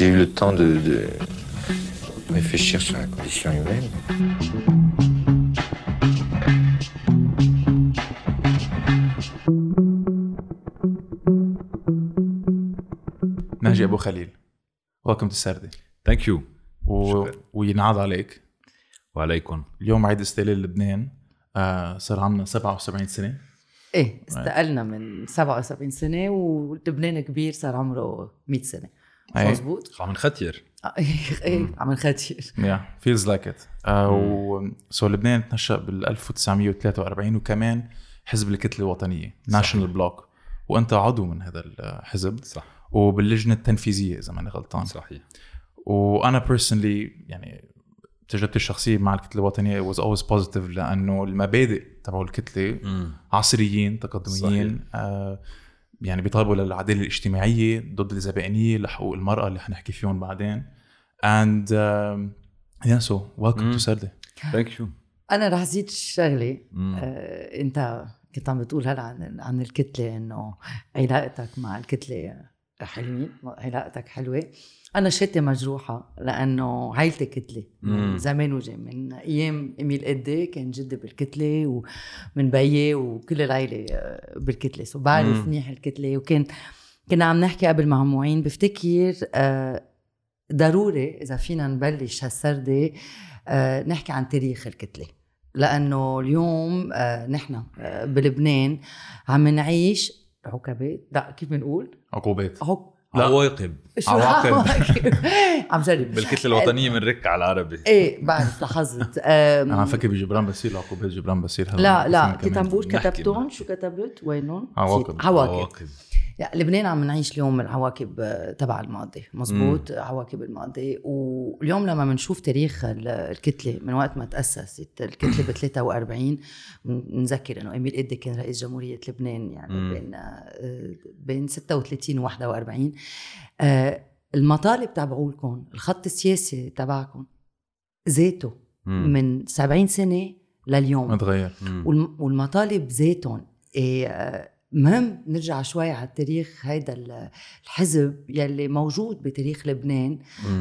J'ai eu le temps de, de réfléchir sur la condition humaine. ناجي أبو خليل. Welcome to سردي thank you. وينعاد عليك. وعليكم. اليوم عيد استقلال لبنان. آه صار عمنا 77 سنة. إيه استقلنا من 77 سنة ولبنان كبير صار عمره 100 سنة. مزبوط عم نختير عم نختير Yeah feels like it so لبنان تنشأ بال 1943 وكمان حزب الكتلة الوطنية National Bloc وأنت عضو من هذا الحزب صح. وباللجنة التنفيذية إذا ماني غلطان. صحيح. وأنا personally يعني تجربتي الشخصية مع الكتلة الوطنية was always positive لأنه المبادئ تبع الكتلة. عصريين تقدميين آه يعني بيطالبوا للعداله الاجتماعيه ضد الزبائنية لحقوق المرأة اللي حنحكي فيهم بعدين and yeah so welcome. to سردي thank you أنا رح زيد شغله مم. آه أنت كنت عم بتقول هلا عن عن الكتلة إنه علاقتك مع الكتلة حلوين علاقتك حلوة. أنا شهادتي مجروحة لأنه عائلتي كتله. من زمان وجاي من أيام اميل اده كان جدي بالكتلة ومن بيي وكل العائله آه، بالكتلة. so بعرف. منيح الكتلة. وكان كنا عم نحكي قبل مع معين بفتكر آه، ضروري إذا فينا نبلش هالسردة آه، نحكي عن تاريخ الكتلة. لأنه اليوم نحن بلبنان عم نعيش عقبات لا كيف بنقول؟ عقوبات. عق لا. عواقب. عواقب. عواقب؟ عم جرب. بالكتلة الوطنية بنرك على العربي. إيه بعرف لاحظت. أنا عم فكر بجبران بسير عقوبات جبران بسير هلا لا لا. فينا كنت كمان. عم بقول نحكي كتبتهم. شو كتبت؟ وينهم؟ عواقب. عواقب. عواقب. يعني لبنان عم نعيش اليوم العواقب آه، تبع الماضي مزبوط عواقب الماضي واليوم لما بنشوف تاريخ ال- الكتلة من وقت ما تأسست الكتلة ب 43 نذكر إنه اميل قدي كان رئيس جمهورية لبنان يعني مم. بين آه، بين 36 و 41 آه، المطالب تبعولكم الخط السياسي تبعكم ذاته مم. من 70 سنة لليوم مم. والم- والمطالب ذاتهم إيه آه، مهم نرجع شوي على التاريخ هيدا ال- الحزب يلي موجود بتاريخ لبنان.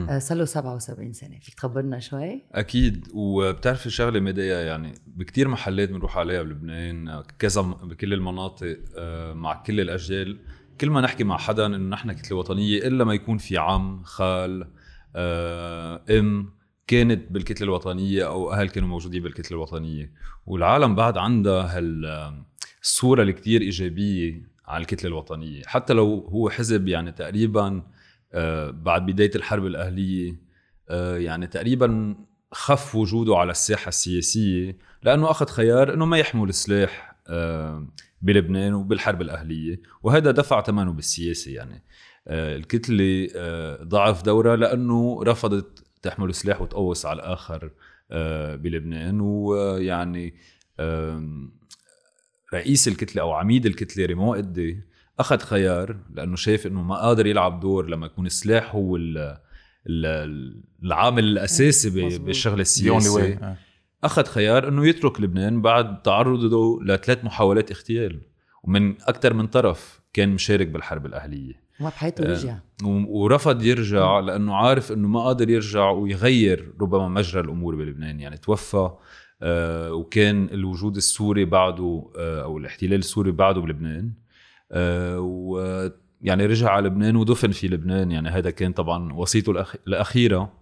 آه، صار له 77 سنة فيك تخبرنا شوي؟ أكيد وبتعرفي شغله مدايا يعني بكتير محلات بنروح عليها بلبنان كذا بكل المناطق آه، مع كل الأجيال. كل ما نحكي مع حدا إنه نحن كتلة وطنية إلا ما يكون في عم خال آه، أم كانت بالكتلة الوطنية أو أهل كانوا موجودين بالكتلة الوطنية. والعالم بعد عندها هال الصورة الكتير إيجابية على الكتلة الوطنية. حتى لو هو حزب يعني تقريبا آه، بعد بداية الحرب الأهلية آه، يعني تقريبا خف وجوده على الساحة السياسية لأنه أخذ خيار إنه ما يحمل سلاح آه، بلبنان وبالحرب الأهلية. وهذا دفع ثمنه بالسياسة يعني. الكتلة ضعف دورها لأنه رفضت تحمل سلاح وتقوص على الآخر بلبنان. ويعني رئيس الكتلة أو عميد الكتلة ريمون قدي أخذ خيار لأنه شايف إنه ما قادر يلعب دور لما يكون السلاح هو ال- ال- العامل الأساسي. بالشغله السياسيه. أخذ خيار إنه يترك لبنان بعد تعرضه لثلاث محاولات اغتيال ومن أكثر من طرف كان مشارك بالحرب الأهلية ما بحياته آه. رجع ورفض يرجع لأنه عارف إنه ما قادر يرجع ويغير ربما مجرى الأمور بلبنان يعني توفى آه، وكان الوجود السوري بعده آه، أو الاحتلال السوري بعده بلبنان. آه، و يعني رجع على لبنان ودفن في لبنان. يعني هذا كان طبعا وصيته. الأخيرة.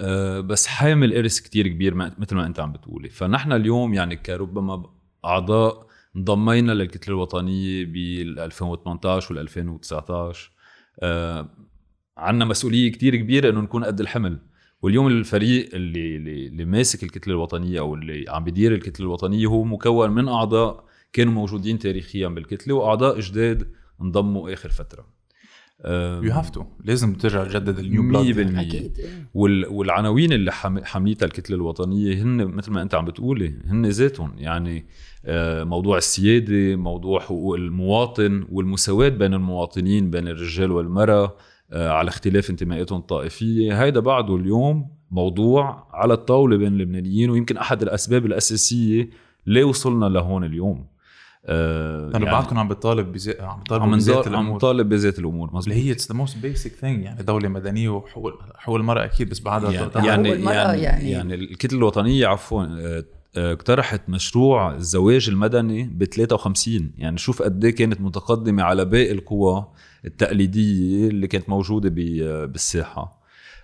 آه، بس حامل إرث كتير كبير مثل ما أنت عم بتقولي. فنحن اليوم يعني كربما أعضاء انضمينا للكتلة الوطنية بال 2018 وال 2019 آه عندنا مسؤولية كتير كبيرة إنه نكون قد الحمل. واليوم الفريق اللي اللي, ماسك الكتلة الوطنية أو اللي عم بيدير الكتلة الوطنية هو مكون من أعضاء كانوا موجودين تاريخيا بالكتلة وأعضاء جداد انضموا آخر فترة. you have to لازم ترجع تجدد ال new blood 100% أكيد إيه. وال- والعناوين اللي حم- حملتها الكتلة الوطنية هن مثل ما أنت عم بتقولي هن ذاتهم. يعني آه، موضوع السيادة موضوع حقوق المواطن والمساواة بين المواطنين بين الرجال والمرأة على اختلاف انتماءاتهم الطائفية. هيدا بعده اليوم موضوع على الطاولة بين اللبنانيين ويمكن أحد الأسباب الأساسية ليه وصلنا لهون اليوم. آه يعني بعدكم عم بتطالب بزي... عم بتطالبوا بزيادة نضل- عم الأمور. نطالب بذات الأمور مزبوط اللي هي it's the most basic thing يعني دولة مدنية وحقوق حقوق المرأة أكيد بس بعدها يعني. يعني, المرأة يعني, يعني- يعني, الكتلة الوطنية عفوا آه، آه، اقترحت مشروع الزواج المدني ب 53 يعني شوف قد إيه كانت متقدمة على باقي القوى التقليدية اللي كانت موجودة ب- بالساحة.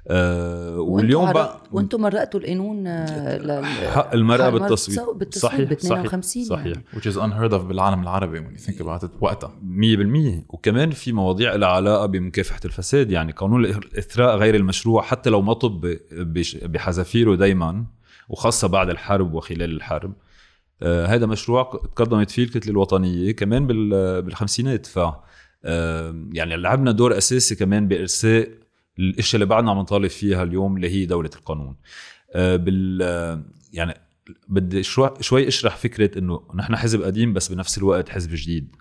آه واليوم بقى وأنتم مرقتوا القانون آه، حق المرأة بالتصويت. بالتصويت صحيح، ب 52 صحيح. يعني. which is unheard of بالعالم العربي when you think about it. وقتها. 100% وكمان في مواضيع لها علاقة بمكافحة الفساد. يعني قانون الإثراء غير المشروع حتى لو ما طب بحذافيره دائما وخاصة بعد الحرب وخلال الحرب. آه هذا مشروع تقدمت فيه الكتلة الوطنية كمان بال- بالخمسينات. ف آه يعني لعبنا دور أساسي كمان بإرساء الإشياء اللي بعدنا عم نطالب فيها اليوم اللي هي دولة القانون. آه بال آه، يعني بدي شوي أشرح فكرة إنه نحن حزب قديم بس بنفس الوقت حزب جديد.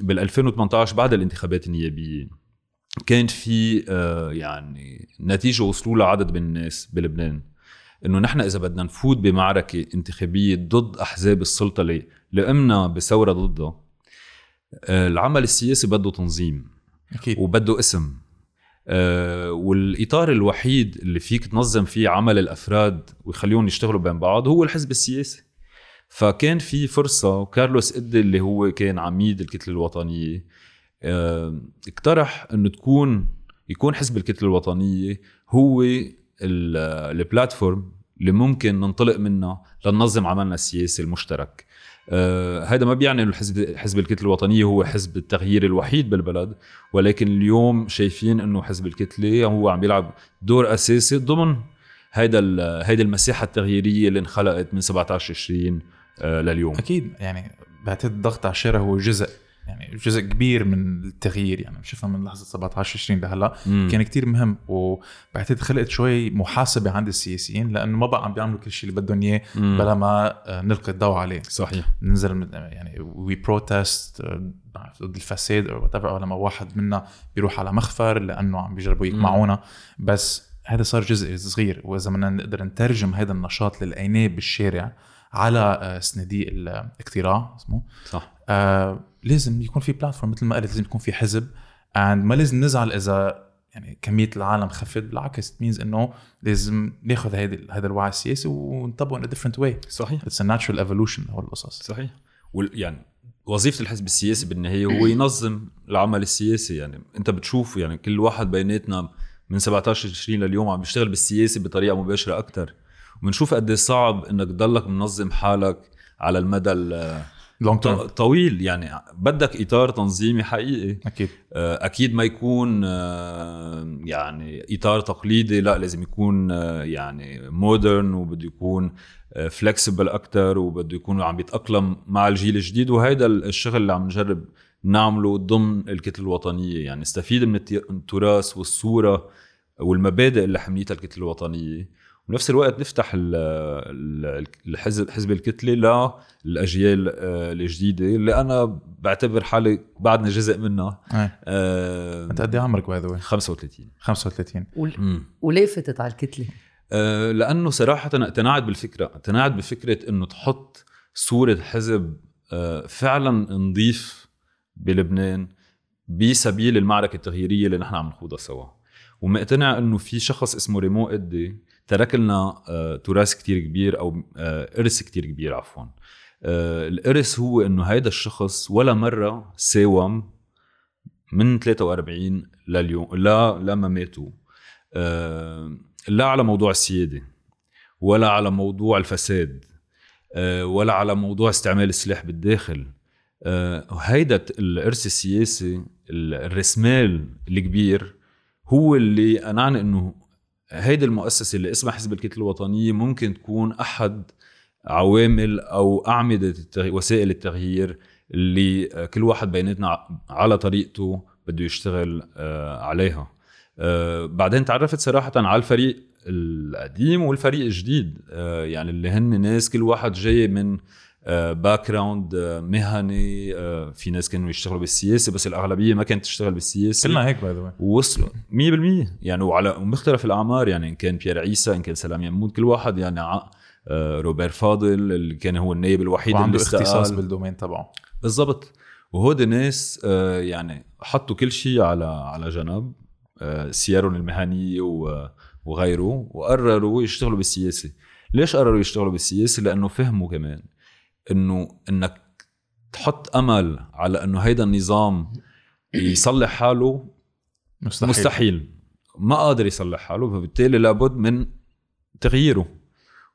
بال 2018 بعد الانتخابات النيابيه كان في آه، يعني نتيجة وصلوا لها عدد من الناس بلبنان إنه نحن إذا بدنا نفوت بمعركة انتخابية ضد أحزاب السلطة اللي لقمنا بثورة ضدها العمل السياسي بده تنظيم أكيد. وبده اسم. آه والإطار الوحيد اللي فيك تنظم فيه عمل الأفراد ويخليهم يشتغلوا بين بعض هو الحزب السياسي. فكان في فرصة وكارلوس إدي اللي هو كان عميد الكتلة الوطنية آه اقترح إنه تكون يكون حزب الكتلة الوطنية هو ال- البلاتفورم اللي ممكن ننطلق منها لننظم عملنا السياسي المشترك. آه هذا ما بيعني إنه الحزب حزب الكتله الوطنية هو حزب التغيير الوحيد بالبلد ولكن اليوم شايفين إنه حزب الكتلة هو عم بيلعب دور أساسي ضمن هيدا هيدي المساحة التغييرية اللي انخلقت من 17 20 آه لليوم. أكيد يعني بعتقد الضغط على الشارع هو جزء يعني جزء كبير من التغيير يعني شفنا من لحظة 17 20 لهلا. كان كتير مهم وبعتقد خلقت شوي محاسبة عند السياسيين لأنه ما بقى عم بيعملوا كل شيء اللي بدهم إياه. بلا ما آه، نلقي الضوء عليه. صحيح. ننزل يعني we protest ضد الفساد or what أو لما واحد منا بيروح على مخفر لأنه عم بيجربوا يقمعونا. بس هذا صار جزء صغير وإذا بدنا نقدر نترجم هذا النشاط اللي لقيناه بالشارع على آه، صناديق الاقتراع اسمه. صح. آه لازم يكون في بلاتفورم مثل ما قلت لازم يكون في حزب. And ما لازم نزعل إذا يعني كمية العالم خفت بالعكس مينز إنه لازم ناخذ هذا هذا الوعي السياسي ونطبقه in a different way. صحيح. It's a natural evolution هو القصص. صحيح. يعني وظيفة الحزب السياسي بالنهاية هو ينظم العمل السياسي. يعني أنت بتشوف يعني كل واحد بيناتنا من 17 20 لليوم عم بيشتغل بالسياسة بطريقة مباشرة أكثر وبنشوف قد إيه صعب إنك تضلك منظم حالك على المدى ال- long term الطويل يعني بدك إطار تنظيمي حقيقي. أكيد. آه، أكيد ما يكون آه، يعني إطار تقليدي لا لازم يكون آه، يعني modern وبده يكون flexible أكثر وبده يكون عم بيتاقلم مع الجيل الجديد. وهيدا الشغل اللي عم نجرب نعمله ضمن الكتله الوطنية. يعني نستفيد من الت- التراث والصورة والمبادئ اللي حملتها الكتله الوطنية. ونفس الوقت نفتح ال- ال- الحزب حزب الكتله للاجيال آه، الجديدة اللي أنا بعتبر حالي بعدنا جزء منها. إيه. آه، أنت قد إيه عمرك by the way 35 35 ول- وليه فتت على الكتلة؟ آه، لأنه صراحة أنا اقتنعت بالفكرة اقتنعت بفكرة إنه تحط صورة حزب آه، فعلا نظيف بلبنان بسبيل المعركة التغييرية اللي نحن عم نخوضها سوا. ومقتنع إنه في شخص اسمه ريمو ادي ترك لنا آه، تراث كتير كبير أو آه، إرث كتير كبير عفوا. آه، الإرث هو إنه هيدا الشخص ولا مرة ساوم من 43 لليوم لا لما ماتوا. لا على موضوع السيادة ولا على موضوع الفساد ولا على موضوع استعمال السلاح بالداخل. هيدا الإرث السياسي ال- الرسمال الكبير هو اللي قنعني إنه هيدي المؤسسة اللي اسمها حزب الكتله الوطنية ممكن تكون أحد عوامل أو أعمدة التغي... وسائل التغيير اللي كل واحد بيناتنا على طريقته بده يشتغل آه، عليها. آه، بعدين تعرفت صراحة على الفريق القديم والفريق الجديد. آه، يعني اللي هن ناس كل واحد جاي من background مهني آه، في ناس كانوا يشتغلوا بالسياسة بس الأغلبية ما كانت تشتغل بالسياسة. كلنا هيك by the way وصلوا 100% يعني وعلى ومختلف الأعمار يعني إن كان بيير عيسى إن كان سلام يموت كل واحد يعني آه، روبير فاضل اللي كان هو النائب الوحيد وعنده اللي استقال. اختصاص بال domaine تبعه. بالضبط. وهودي ناس آه، يعني حطوا كل شيء على على جنب آه، سيارهم المهنية وغيره وقرروا يشتغلوا بالسياسة. ليش قرروا يشتغلوا بالسياسة؟ لأنه فهموا كمان إنه إنك تحط أمل على إنه هيدا النظام يصلح حاله؟ مستحيل, مستحيل. ما قادر يصلح حاله فبالتالي لابد من تغييره.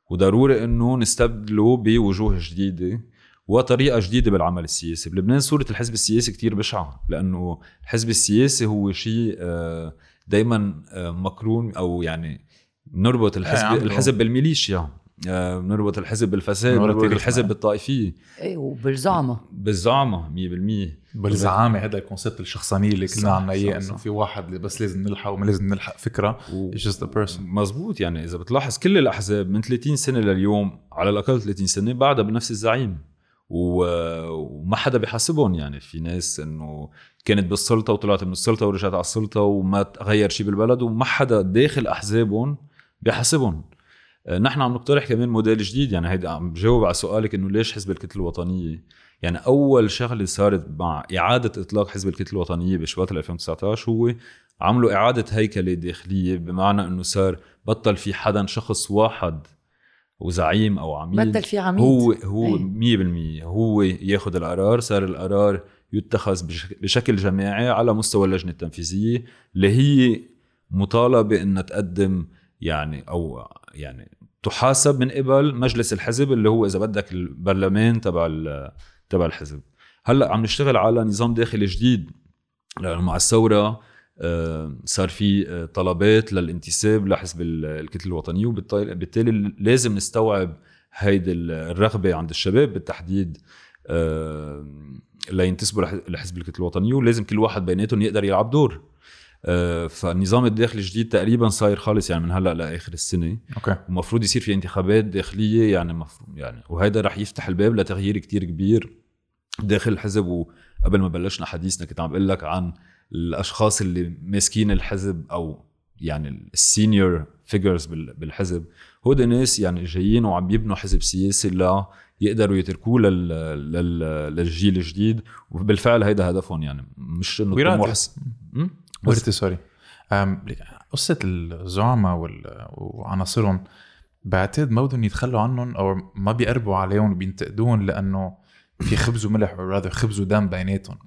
وضروري إنه نستبدله بوجوه جديدة وطريقة جديدة بالعمل السياسي. بلبنان صورة الحزب السياسي كتير بشعة لأنه الحزب السياسي هو شيء دائما مقرون أو يعني نربط الحزب عنده- الحزب بالميليشيا. آه، بنربط الحزب بالفساد بنربط الحزب. بالطائفيه إيه وبالزعمة. بالزعمة 100% بالزعامة هذا الكونسيبت الشخصانية اللي كلنا صح، عنا إياه إنه. في واحد اللي بس لازم نلحق وما لازم نلحق فكرة. a person. مزبوط يعني إذا بتلاحظ كل الأحزاب من 30 سنة لليوم على الأقل 30 سنة بعدها بنفس الزعيم. و... وما حدا بيحاسبهم يعني في ناس إنه كانت بالسلطة وطلعت من السلطة ورجعت على السلطة وما تغير شيء بالبلد وما حدا داخل أحزابهم بيحاسبهم. آه، نحن عم نقترح كمان موديل جديد. يعني هيدا عم بجاوب على سؤالك إنه ليش حزب الكتله الوطنية؟ يعني أول شغلة صارت مع إعادة إطلاق حزب الكتله الوطنية بشباط 2019 هو عملوا إعادة هيكلة داخلية بمعنى إنه صار بطل في حدا شخص واحد وزعيم أو عميد بطل في عميد. هو هو أي. 100% هو ياخذ القرار صار القرار يتخذ بشك- بشكل جماعي على مستوى اللجنة التنفيذية اللي هي مطالبة إنها تقدم يعني أو يعني تحاسب من قبل مجلس الحزب اللي هو إذا بدك البرلمان تبع تبع الحزب. هلأ عم نشتغل على نظام داخلي جديد. لأنه مع الثورة آه، صار في آه، طلبات للانتساب لحزب ال- الكتله الوطنيه وبالتالي بالتالي لازم نستوعب هيدي ال- الرغبة عند الشباب بالتحديد آه، لينتسبوا لح- لحزب الكتله الوطنيه ولازم كل واحد بيناتهم يقدر يلعب دور. فالنظام الداخلي الجديد تقريبا صاير خالص يعني من هلأ لآخر السنة. okay. ومفروض يصير في انتخابات داخلية يعني مفروض يعني وهذا رح يفتح الباب لتغيير كتير كبير داخل الحزب. وقبل ما بلشنا حديثنا كنت عم بقول لك عن الأشخاص اللي ماسكين الحزب أو يعني ال senior figures بالحزب. هودي ناس يعني جايين وعم يبنوا حزب سياسي لا يقدروا يتركوه لل... لل... للجيل الجديد. وبالفعل هيدا هدفهم يعني مش إنه. طموح ورثي sorry أم، قصة الزعماء وعناصرهم بعتقد ما بدهم يتخلوا عنهم أو ما بيقربوا عليهم وبينتقدوهم لأنه في خبز وملح rather خبز ودم بيناتهم.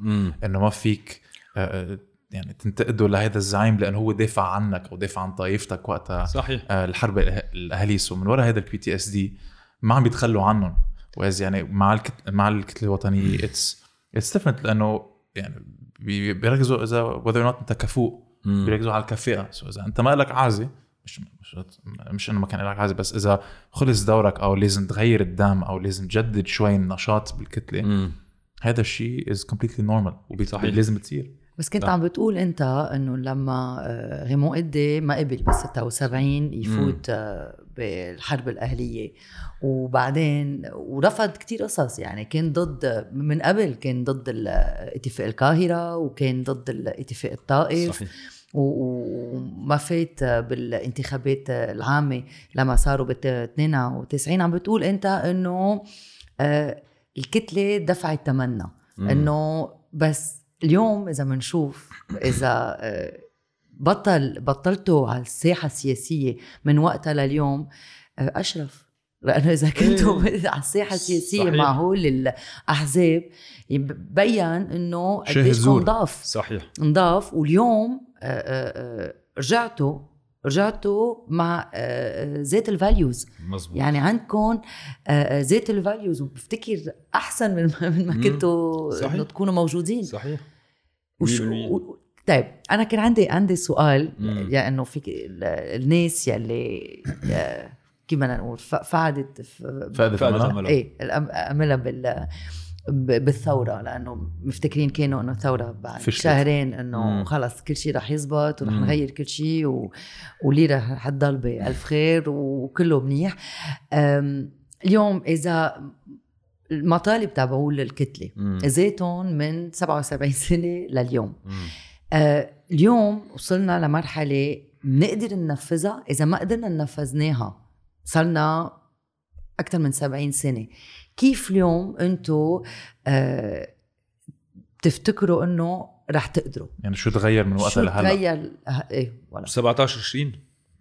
إنه ما فيك آه، آه، يعني تنتقده لهذا الزعيم لأنه هو دافع عنك أو دافع عن طائفتك وقتها. صحيح. آه، الحرب الأهلية ومن وراء هذا ال PTSD ما عم بيتخلوا عنهم. وإذا يعني مع الكت... مع الكتلة الوطنية it's it's different لأنه يعني بيركزوا إذا whether or not أنت كفؤ م. بيركزوا على الكفاءة so إذا أنت ما لك عازة مش مش مش إنه ما كان لك عازة بس إذا خلص دورك أو لازم تغير الدم أو لازم تجدد شوي النشاط بالكتلة. هذا الشيء is completely normal صحيح. لازم تصير بس كنت. عم بتقول أنت إنه لما آه، ريمون إده ما قبل ب 76 يفوت آه، بالحرب الأهلية. وبعدين ورفض كتير قصص يعني كان ضد من قبل كان ضد اتفاق القاهرة وكان ضد الاتفاق الطائف. صحيح. وما فات بالانتخابات العامة لما صاروا بال 92 عم بتقول أنت إنه آه، الكتلة دفعت ثمنها. إنه بس اليوم إذا بنشوف إذا آه، بطل بطلتوا على الساحة السياسية من وقتها لليوم آه، أشرف. لأنه إذا كنتوا على الساحة السياسية صحيح. مع هول الاحزاب بين إنه قديش. نضاف صحيح. نضاف واليوم آه، رجعتوا رجعتوا مع ذات ال values مزبوط يعني عندكم ذات ال values وبفتكر أحسن من ما-. كنتوا تكونوا موجودين. صحيح. وش. و... طيب أنا كان عندي عندي سؤال. يا إنه فيك ال- الناس يلي كيف بدنا نقول فقدت ف- فائده فائدة ثمنها عملها. إيه عملها بال بالثورة لأنه مفتكرين كانوا إنه الثورة بعد فشلت. شهرين إنه. خلص كل شيء رح يزبط ورح مم. نغير كل شيء و... وليرة حتضل بألف خير وكله منيح اليوم إذا المطالب تبعوا الكتلة. مم. ذاتهم من 77 سنة لليوم. آه اليوم وصلنا لمرحلة بنقدر ننفذها. إذا ما قدرنا ننفذناها صرنا أكثر من 70 سنة. كيف اليوم أنتم آه بتفتكروا إنه رح تقدروا؟ يعني شو تغير من وقتها شو لهلا؟ تغير؟ ه- إيه ولا 17 20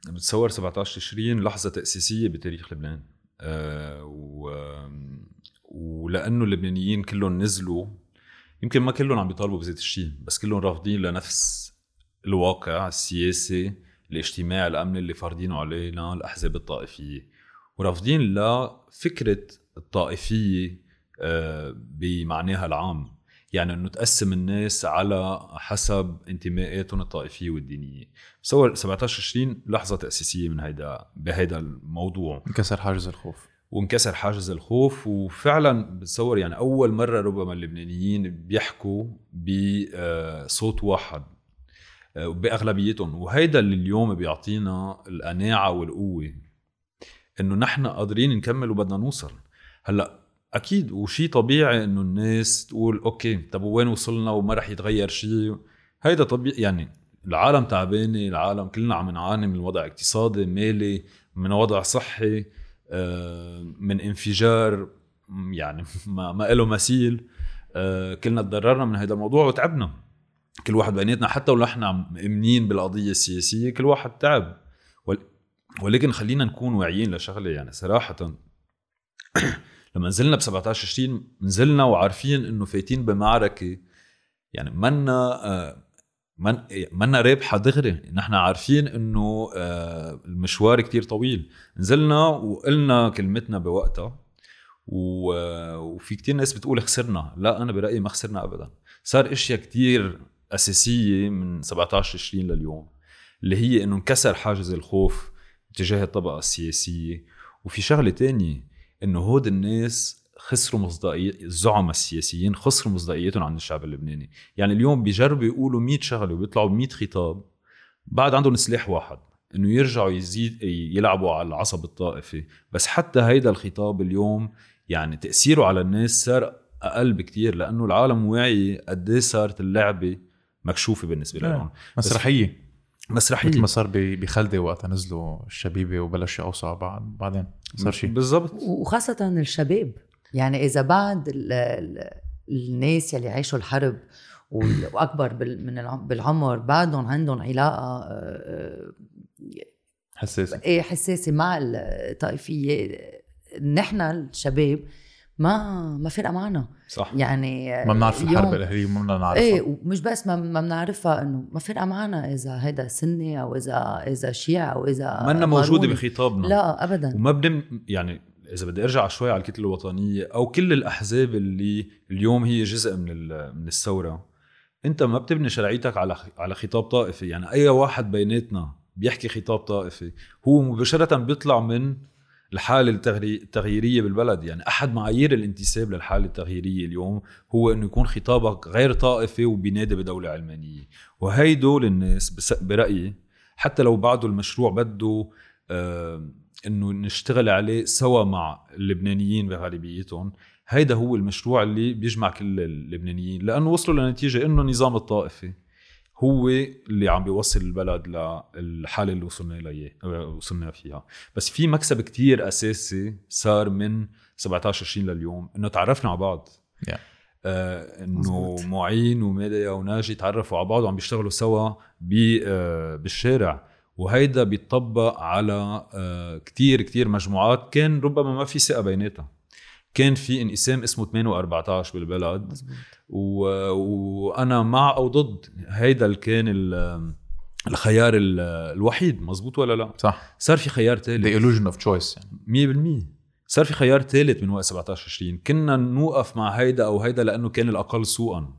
بتصور 17 20 لحظة تأسيسية بتاريخ لبنان. أه و ولأنه اللبنانيين كلهم نزلوا يمكن ما كلهم عم بيطالبوا بذات الشيء بس كلهم رافضين لنفس الواقع السياسي الاجتماعي الأمني اللي فارضينه علينا الأحزاب الطائفية. ورافضين لفكرة الطائفية آه، بمعناها العام. يعني إنه تقسم الناس على حسب انتماءاتهم الطائفية والدينية. بصور 17 20 لحظة تأسيسية من هيدا بهيدا الموضوع. انكسر حاجز الخوف. وانكسر حاجز الخوف. وفعلا بتصور يعني أول مرة ربما اللبنانيين بيحكوا بصوت واحد آه، بأغلبيتهم. وهيدا اللي اليوم بيعطينا القناعة والقوة إنه نحن قادرين نكمل وبدنا نوصل. هلأ أكيد وشي طبيعي إنه الناس تقول أوكي طب وين وصلنا وما رح يتغير شيء هيدا طبيعي يعني العالم تعبانة العالم كلنا عم نعاني من وضع اقتصادي مالي من وضع صحي. آه، من انفجار يعني ما ما له مثيل. آه، كلنا تضررنا من هذا الموضوع وتعبنا. كل واحد بيناتنا حتى ولو إحنا مؤمنين بالقضية السياسية كل واحد تعب. ول- ولكن خلينا نكون واعيين لشغلة يعني صراحة. لما نزلنا ب 17 20 نزلنا وعارفين إنه فايتين بمعركة. يعني منا آه، من منا رابحه دغري نحن عارفين إنه آه، المشوار كتير طويل. نزلنا وقلنا كلمتنا بوقتها و- وفي كتير ناس بتقول خسرنا. لا أنا برأيي ما خسرنا ابدا. صار إشياء كتير أساسية من 17 20 لليوم اللي هي إنه انكسر حاجز الخوف تجاه الطبقة السياسية. وفي شغلة تانية إنه هود الناس خسروا مصداقية الزعماء السياسيين خسروا مصداقيتهم عند الشعب اللبناني. يعني اليوم بيجربوا يقولوا 100 شغلة وبيطلعوا ب 100 خطاب بعد عندهم سلاح واحد إنه يرجعوا يزيد يلعبوا على العصب الطائفي. بس حتى هيدا الخطاب اليوم يعني تأثيره على الناس صار أقل بكتير لأنه العالم واعي قد إيه صارت اللعبة مكشوفة بالنسبة إيه. لهم. مسرحية. مسرحية. مثل ما صار ب- بخلدة وقتها نزلوا الشبيبة وبلشوا يوصوا بعض بعدين صار شيء. بالضبط. وخاصة الشباب. يعني إذا بعد ال- ال- الناس يلي عاشوا الحرب بال- من العم- بالعمر بعدهم عندهم علاقة آه، حساسة. إيه حساسة مع الطائفية نحن الشباب ما ما فرقة معنا. صح. يعني ما بنعرف الحرب الأهلية ما بدنا نعرفها إيه ومش بس ما ما بنعرفها إنه ما فرقة معنا إذا هيدا سني أو إذا إذا شيعي أو إذا منا موجودة. بخطابنا. لا ابدا. وما بدي يعني إذا بدي أرجع شوي على الكتلة الوطنية أو كل الأحزاب اللي اليوم هي جزء من من الثورة أنت ما بتبني شرعيتك على على خطاب طائفي. يعني أي واحد بيناتنا بيحكي خطاب طائفي هو مباشرة بيطلع من الحالة التغييرية بالبلد. يعني أحد معايير الانتساب للحالة التغييرية اليوم هو أنه يكون خطابك غير طائفي وبينادي بدولة علمانية. وهيدو الناس بس- برأيي حتى لو بعده المشروع بده إنه نشتغل عليه سوا مع اللبنانيين بغالبيتهم هيدا هو المشروع اللي بيجمع كل اللبنانيين لأنه وصلوا لنتيجة إنه النظام الطائفي هو اللي عم بيوصل البلد للحالة اللي وصلنا ليه وصلنا فيها بس في مكسب كتير أساسي صار من 17 20 لليوم إنه تعرفنا على بعض Yeah. آه إنه. معين وميديا وناجي تعرفوا على بعض وعم بيشتغلوا سوا آه بالشارع وهيدا بيطبق على آه كتير كتير مجموعات. كان ربما ما في ثقة بيناتها كان في انقسام اسمه 8 و14 بالبلد. و... وأنا مع أو ضد. هيدا اللي كان ال- الخيار ال- الوحيد. مزبوط ولا لا؟ صح. صار في خيار the ثالث illusion of choice يعني. 100% صار في خيار ثالث من وقت 17 20 كنا نوقف مع هيدا أو هيدا لأنه كان الأقل سوءا.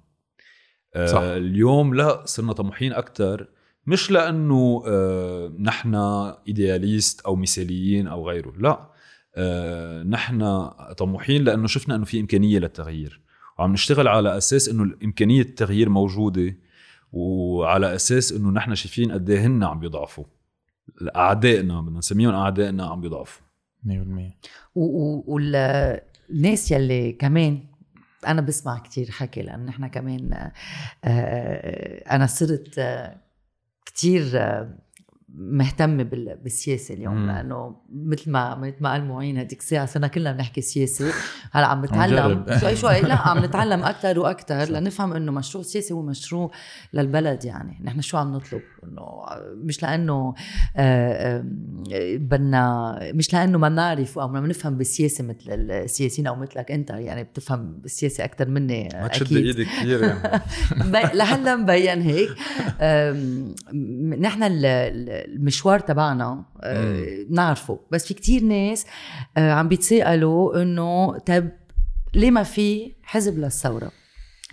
آه صح. اليوم لا صرنا طموحين أكثر مش لأنه آه نحن إيدياليست أو مثاليين أو غيره لا. آه نحن طموحين لأنه شفنا إنه في إمكانية للتغيير. وعم نشتغل على أساس إنه امكانيه التغيير موجودة وعلى أساس إنه نحن شايفين قد إيه هن عم بيضعفوا. أعدائنا بدنا نسميهم أعدائنا عم بيضعفوا. 100% والناس يلي كمان أنا بسمع كتير حكي لأن نحن كمان آه، أنا صرت كتير آه، مهتمة بال- بالسياسة اليوم مم. لأنه مثل ما مثل ما قال معين هذيك الساعة صرنا كلنا بنحكي سياسة. هلأ عم نتعلم. شوي شوي. لا عم نتعلم أكثر وأكثر لنفهم إنه مشروع سياسي هو مشروع للبلد يعني. نحن شو عم نطلب؟ إنه مش لأنه آه، بدنا مش لأنه ما بنعرف أو ما بنفهم بالسياسة مثل السياسيين أو مثلك أنت يعني بتفهم بالسياسة أكثر مني ما تشد أكيد. ايدي كثير يعني. لهلا مبين هيك. نحن المشوار تبعنا أه، نعرفه. بس في كتير ناس أه، عم بيتساءلوا إنه طب ليه ما في حزب للثورة؟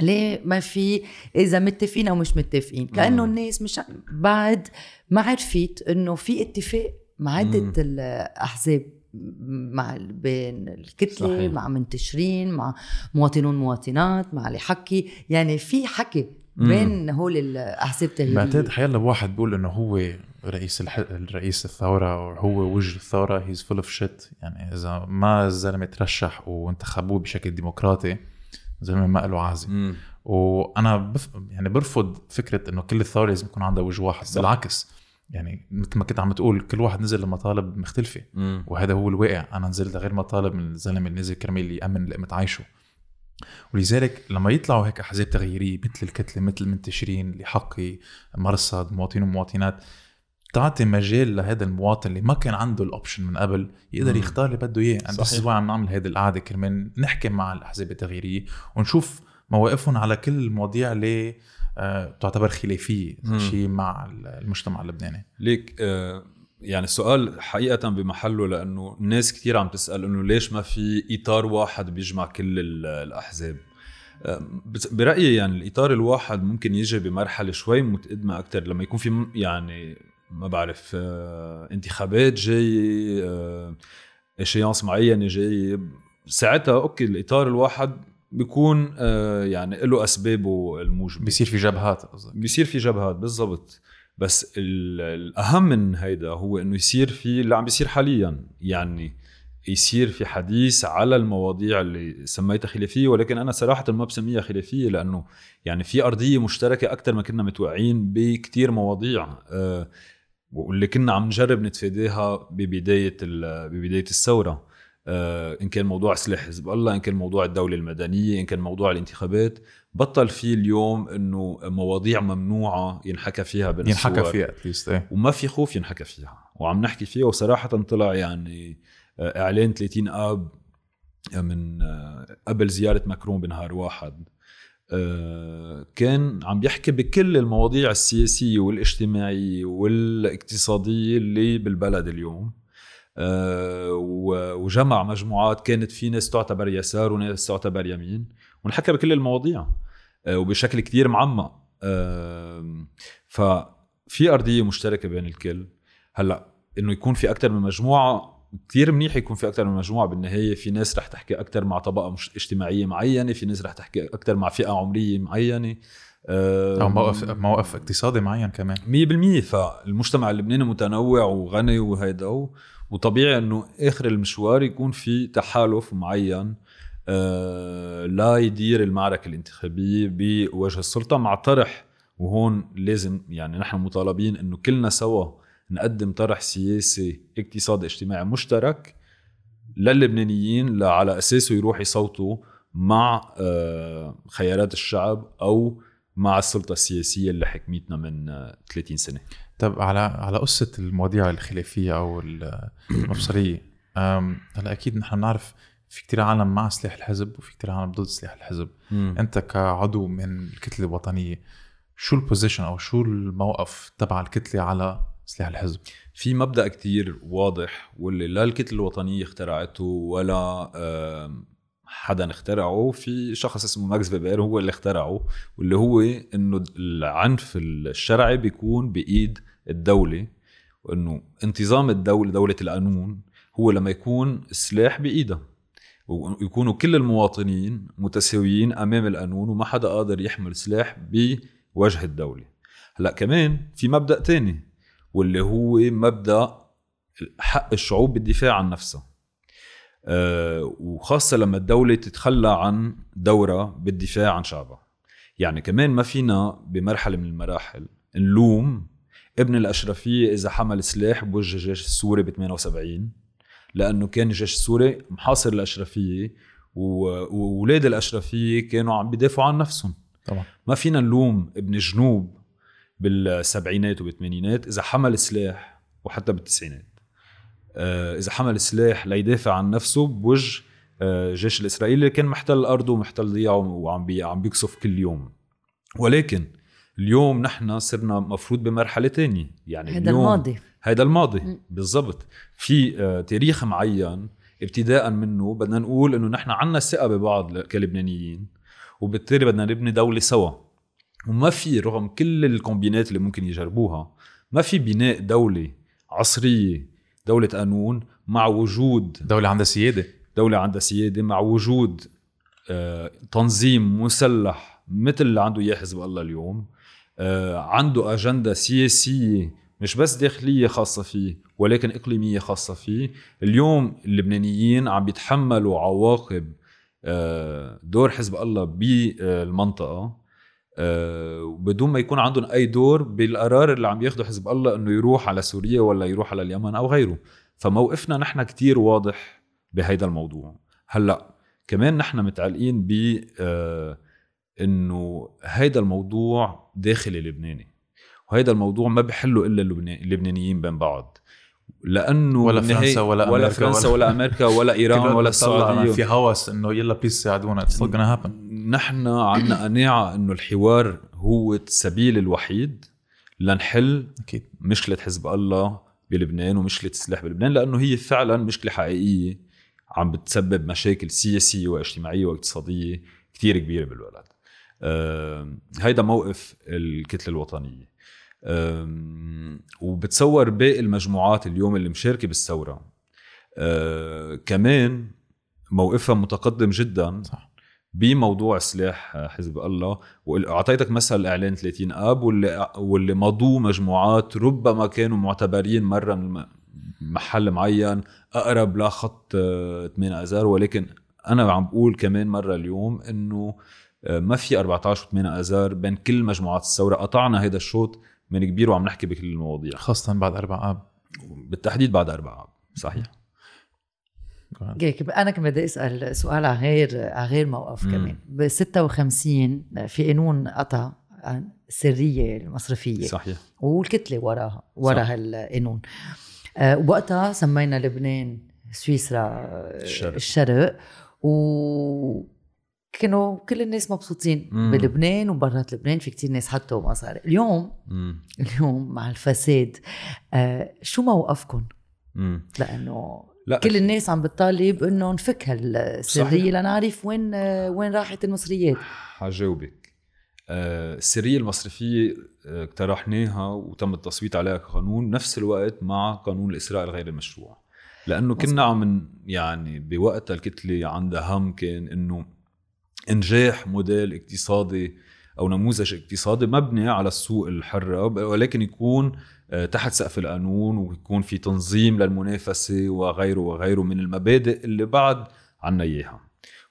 ليه ما في إذا متفقين أو مش متفقين؟ كأنه الناس مش بعد ما عرفت إنه في اتفاق مع عدة. الأحزاب مع بين الكتلة صحيح. مع منتشرين مع مواطنون مواطنات مع اللي حكي. يعني في حكي. بين هول الأحزاب بعتقد التغييريه حيلا بواحد بيقول إنه هو رئيس الح... رئيس الثورة هو وجه الثورة he's full of shit يعني إذا ما الزلمة ترشح وانتخبوه بشكل ديمقراطي الزلمة ما له عازه. وأنا بف... يعني برفض فكرة إنه كل الثورة لازم يكون عندها وجه واحد صح. بالعكس يعني مثل ما كنت عم تقول كل واحد نزل لمطالب مختلفة مم. وهذا هو الواقع أنا نزلت غير مطالب من الزلمة اللي نزل كرمال يأمن لقمه عيشه ولذلك لما يطلعوا هيك أحزاب تغييرية مثل الكتلة مثل المنتشرين اللي حقي مرصد مواطنين ومواطنات تعطي مجال لهذا المواطن اللي ما كان عنده الاوبشن من قبل يقدر. يختار اللي بده إياه أنا بس صحيح. عم نعمل هذه القعدة كرمال نحكي مع الأحزاب التغييرية ونشوف مواقفهم على كل المواضيع اللي آه، تعتبر خلافية. شيء مع المجتمع اللبناني ليك آه، يعني السؤال حقيقة بمحله لأنه الناس كتير عم تسأل إنه ليش ما في إطار واحد بيجمع كل ال- الأحزاب آه، بس- برأيي يعني الإطار الواحد ممكن يجي بمرحلة شوي متقدمة أكتر لما يكون في يعني ما بعرف آه، انتخابات جاي آه، échéance معينة جاي. ساعتها okay الإطار الواحد بيكون آه، يعني له أسبابه الموجبة. بيصير في جبهات قصدك؟ بيصير في جبهات بالضبط. بس ال- الأهم من هيدا هو إنه يصير في اللي عم بيصير حاليا. يعني يصير في حديث على المواضيع اللي سميتها خلافية ولكن أنا صراحة ما بسميها خلافية لأنه يعني في أرضية مشتركة أكثر ما كنا متوقعين بكتير مواضيع. آه، واللي كنا عم نجرب نتفاداها ببداية ببداية الثورة. آه، إن كان موضوع سلاح حزب الله إن كان موضوع الدولة المدنية إن كان موضوع الانتخابات بطل في اليوم إنه مواضيع ممنوعة ينحكى فيها بين ينحكى. فيها اتليست وما في خوف ينحكى فيها. وعم نحكي فيها وصراحة طلع يعني آه، إعلان 30 آب من آه، قبل زيارة ماكرون بنهار واحد. كان عم بيحكي بكل المواضيع السياسية والاجتماعية والاقتصادية اللي بالبلد اليوم. آه، وجمع مجموعات كانت في ناس تعتبر يسار وناس تعتبر يمين. ونحكى بكل المواضيع آه، وبشكل كتير معمق. ففي أرضية مشتركة بين الكل. هلأ إنه يكون في أكثر من مجموعة كثير منيح يكون في أكثر من مجموعة بالنهاية. في ناس رح تحكي أكثر مع طبقة مش اجتماعية معينة في ناس رح تحكي أكثر مع فئة عمرية معينة. آم، أو موقف موقف اقتصادي معين كمان. 100% فالمجتمع اللبناني متنوع وغني وهيدا وطبيعي إنه آخر المشوار يكون في تحالف معين آه، لا يدير المعركة الانتخابية بوجه السلطة. مع طرح وهون لازم يعني نحن مطالبين إنه كلنا سوا نقدم طرح سياسي اقتصادي اجتماعي مشترك للبنانيين على أساسه يروح يصوتوا مع آه، خيارات الشعب أو مع السلطة السياسية اللي حكمتنا من آه، 30 سنة. طب على على قصة المواضيع الخلافية أو المفصلية أم، هلأ أكيد نحن بنعرف في كتير عالم مع سلاح الحزب وفي كتير عالم ضد سلاح الحزب. أنت كعضو من الكتلة الوطنية شو ال position أو شو الموقف تبع الكتلة على سلاح الحزب. في مبدأ كتير واضح واللي لا الكتله الوطنية اخترعته ولا حدا اخترعه. في شخص اسمه ماكس فيبر هو اللي اخترعه واللي هو إنه العنف الشرعي بيكون بإيد الدولة وإنه انتظام الدولة دولة القانون هو لما يكون السلاح بإيدها. ويكونوا كل المواطنين متساويين أمام القانون وما حدا قادر يحمل سلاح بوجه الدولة. هلأ كمان في مبدأ تاني واللي هو مبدأ حق الشعوب بالدفاع عن نفسها. أه وخاصة لما الدولة تتخلى عن دورها بالدفاع عن شعبها. يعني كمان ما فينا بمرحلة من المراحل نلوم ابن الأشرفية إذا حمل سلاح بوجه الجيش السوري ب 78 لأنه كان الجيش السوري محاصر الأشرفية واولاد الأشرفية كانوا عم بيدافعوا عن نفسهم. طبعا. ما فينا نلوم ابن جنوب بالسبعينات وبالثمانينات إذا حمل سلاح وحتى بالتسعينات. آه، إذا حمل سلاح ليدافع عن نفسه بوجه آه، الجيش الإسرائيلي اللي كان محتل أرضه ومحتل ضياعه وعم بي عم بيقصف كل يوم. ولكن اليوم نحن صرنا مفروض بمرحلة تانية. يعني هذا الماضي. هذا الماضي بالضبط. في آه، تاريخ معين ابتداء منه بدنا نقول إنه نحن عنا ثقة ببعض كلبنانيين وبالتالي بدنا نبني دولة سوا. وما في رغم كل الكومبينات اللي ممكن يجربوها ما في بناء دوله عصريه دولة قانون مع وجود دولة عندها سيادة. دولة عندها سيادة مع وجود آه، تنظيم مسلح مثل اللي عنده إياه حزب الله اليوم. آه، عنده أجندة سياسية مش بس داخلية خاصة فيه ولكن إقليمية خاصة فيه. اليوم اللبنانيين عم بيتحملوا عواقب آه، دور حزب الله بالمنطقة. آه، بدون ما يكون عندهم أي دور بالقرار اللي عم ياخده حزب الله إنه يروح على سوريا ولا يروح على اليمن أو غيره. فموقفنا نحن كتير واضح بهيدا الموضوع. هلأ كمان نحن متعلقين ب آه، إنه هيدا الموضوع داخلي لبناني وهيدا الموضوع ما بحله إلا اللبنانيين بين بعض. لأنه ولا فرنسا ولا أمريكا ولا فرنسا ولا, ولا أمريكا ولا إيران ولا السعودية. في هوس إنه يلا please ساعدونا it's not happening نحن عندنا قناعه إنه الحوار هو السبيل الوحيد لنحل أكيد. مشكلة حزب الله بلبنان ومشكلة السلاح بلبنان لأنه هي فعلا مشكلة حقيقية عم بتسبب مشاكل سياسية واجتماعية واقتصادية كثير كبيرة بالبلد. آه هيدا موقف الكتلة الوطنية. وبتصور باقي المجموعات اليوم اللي مشاركة بالثورة. أه كمان موقفها متقدم جدا. صح. بموضوع سلاح حزب الله. واعطيتك مثل إعلان 30 آب واللي واللي مضوا مجموعات ربما كانوا معتبرين مرة محل معين أقرب لخط 8 آه، آذار. ولكن أنا عم بقول كمان مرة اليوم إنه آه، ما في 14 و8 آذار بين كل مجموعات الثورة. قطعنا هذا الشوط من كبير وعم نحكي بكل المواضيع. خاصة بعد أربع آب. بالتحديد بعد أربع آب صحيح. هيك أنا كمان بدي أسأل سؤال على غير على غير موقف مم. كمان. ب 56 في قانون قطع السريه المصرفية. صحيح. والكتلة وراها ورا هالقانون أه وقتها سمينا لبنان سويسرا الشرق, الشرق. و كانوا كل الناس مبسوطين مم. بلبنان وبرات لبنان. في كتير ناس حطوا مصاري. اليوم مم. اليوم مع الفساد آه شو موقفكم لأنه لا كل الناس عم بتطالب انه نفك هالسرية لنعرف وين وين راحت المصريات. حجاوبك. آه السرية المصرفية آه، اقترحناها وتم التصويت عليها كقانون نفس الوقت مع قانون الإسراء الغير المشروع. لأنه كنا عم يعني بوقتها الكتلة عندها هم كان إنه إنجاح موديل اقتصادي أو نموذج اقتصادي مبني على السوق الحرة ولكن يكون تحت سقف القانون ويكون في تنظيم للمنافسة وغيره وغيره من المبادئ اللي بعد عنا إياها.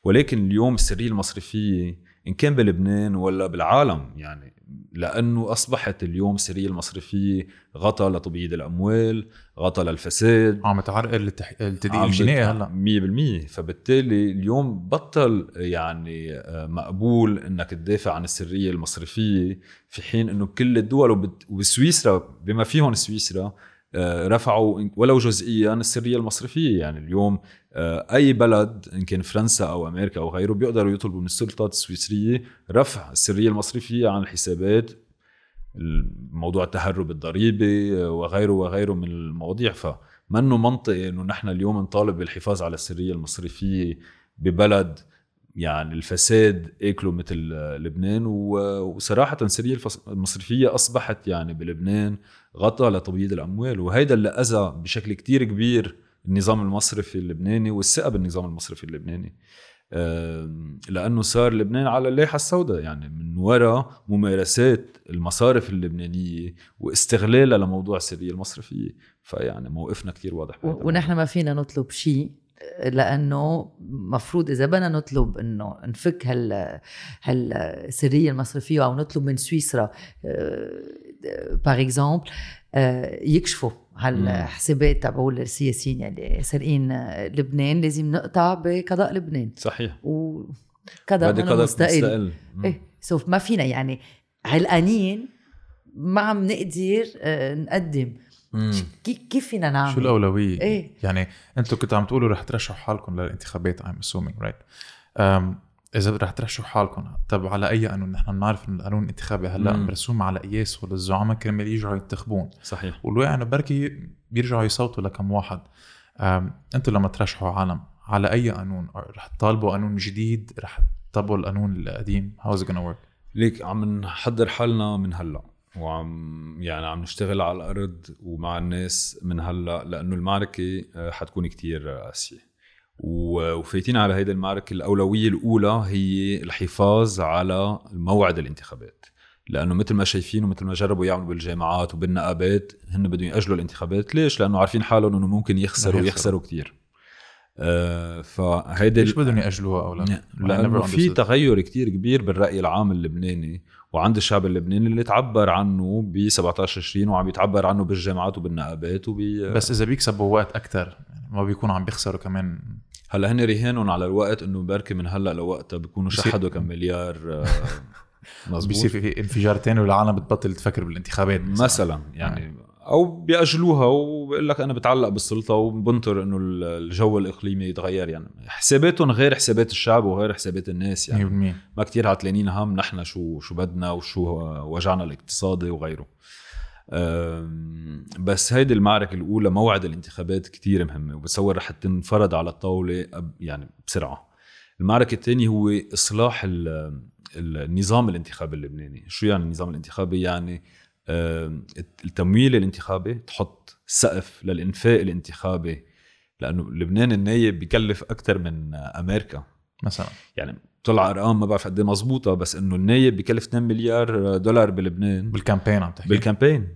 ولكن اليوم السرية المصرفية إن كان بلبنان ولا بالعالم يعني لأنه أصبحت اليوم السريه المصرفية غطى لتبييض الأموال غطى للفساد. عم تعرقل التدقيق الجنائي هلأ. 100% فبالتالي اليوم بطل يعني آه، مقبول إنك تدافع عن السرية المصرفية في حين إنه كل الدول وبسويسرا بما فيهم سويسرا رفعوا ولو جزئيا السرية المصرفية. يعني اليوم آه، أي بلد إن كان فرنسا أو أمريكا أو غيره بيقدروا يطلبوا من السلطات السويسرية رفع السرية المصرفية عن الحسابات موضوع التهرب الضريبي آه، وغيره وغيره من المواضيع. فمنه منطقي إنه نحن اليوم نطالب بالحفاظ على السرية المصرفية ببلد يعني الفساد أكله مثل لبنان. وصراحة السريه المصرفية أصبحت يعني بلبنان غطى لتبييض الأموال وهيدا اللي أذى بشكل كتير كبير النظام المصرفي اللبناني والثقة بالنظام المصرفي اللبناني. لأنه صار لبنان على اللائحة السوداء يعني من وراء ممارسات المصارف اللبنانية واستغلالها لموضوع السرية المصرفية. فيعني موقفنا كتير واضح ونحن ما فينا نطلب شيء لأنه مفروض إذا بدنا نطلب إنه نفك هال هالسريه المصرفية أو نطلب من سويسرا باغ اكزومبل آه، يكشفوا هالحسابات تبعول السياسيين يلي سارقين آه، لبنان لازم نقطع بقضاء لبنان. صحيح. وقضاء قضاء مستقل. إيه سوف ما فينا يعني علقانين ما عم نقدر آه، نقدم. كيف فينا نعمل؟ شو الأولوية؟ إيه. يعني أنتم كنتوا عم تقولوا رح ترشحوا حالكم للانتخابات I'm assuming right um, إذا رح ترشحوا حالكم طب على أي قانون؟ نحن بنعرف انه القانون الانتخابي هلأ. مرسوم على قياس للزعماء كرمال يرجعوا ينتخبون. صحيح. والواقع إنه بركي بيرجعوا يصوتوا لكم واحد. أنتم لما ترشحوا عالم على أي قانون؟ رح تطالبوا قانون جديد؟ رح تطبقوا القانون القديم؟ How's it gonna work? ليك عم نحضر حالنا من هلأ وعم يعني عم نشتغل على الأرض ومع الناس من هلأ لأنه المعركة آه، حتكون كتير قاسية. و- وفايتين على هيدي المعركه الأولوية الأولى هي الحفاظ على موعد الانتخابات لأنه مثل ما شايفين ومثل ما جربوا يعملوا بالجامعات وبالنقابات هن بدهم يأجلوا الانتخابات ليش لأنه عارفين حالهم إنه ممكن يخسروا يخسروا. ويخسروا كتير آه فهيدي ليش بدهم يأجلوها أو لا؟ Never في. تغير كتير كبير بالرأي العام اللبناني وعند الشعب اللبناني اللي تعبر عنه ب 17 20 وعم يتعبر عنه بالجامعات وبالنقابات وب بس إذا بيكسبوا وقت أكثر يعني ما بيكونوا عم بيخسروا كمان هلا هن رهانهم على الوقت إنه بركي من هلا لوقتها بيكونوا شحدوا كم مليار آه، مزبوط. بيصير في انفجار تاني والعالم بتبطل تفكر بالانتخابات مثلا يعني أو بيأجلوها وبقول لك أنا بتعلق بالسلطة وبنطر إنه الجو الإقليمي يتغير يعني حساباتهم غير حسابات الشعب وغير حسابات الناس يعني 100% ما كتير عتلانين هم نحن شو شو بدنا وشو وجعنا الاقتصادي وغيره. بس هيدي المعركة الأولى موعد الانتخابات كتير مهمة وبتصور رح تنفرض على الطاولة يعني بسرعة. المعركة الثانية هو إصلاح ال- النظام الانتخابي اللبناني. شو يعني النظام الانتخابي؟ يعني التمويل الانتخابي تحط سقف للإنفاق الانتخابي لأنه لبنان النايب بكلف أكثر من أمريكا. مثلا. يعني طلع أرقام ما بعرف قد إيه مضبوطه بس إنه النايب بكلف 2 مليار دولار بلبنان. بال campaign عم تحكي؟ بال campaign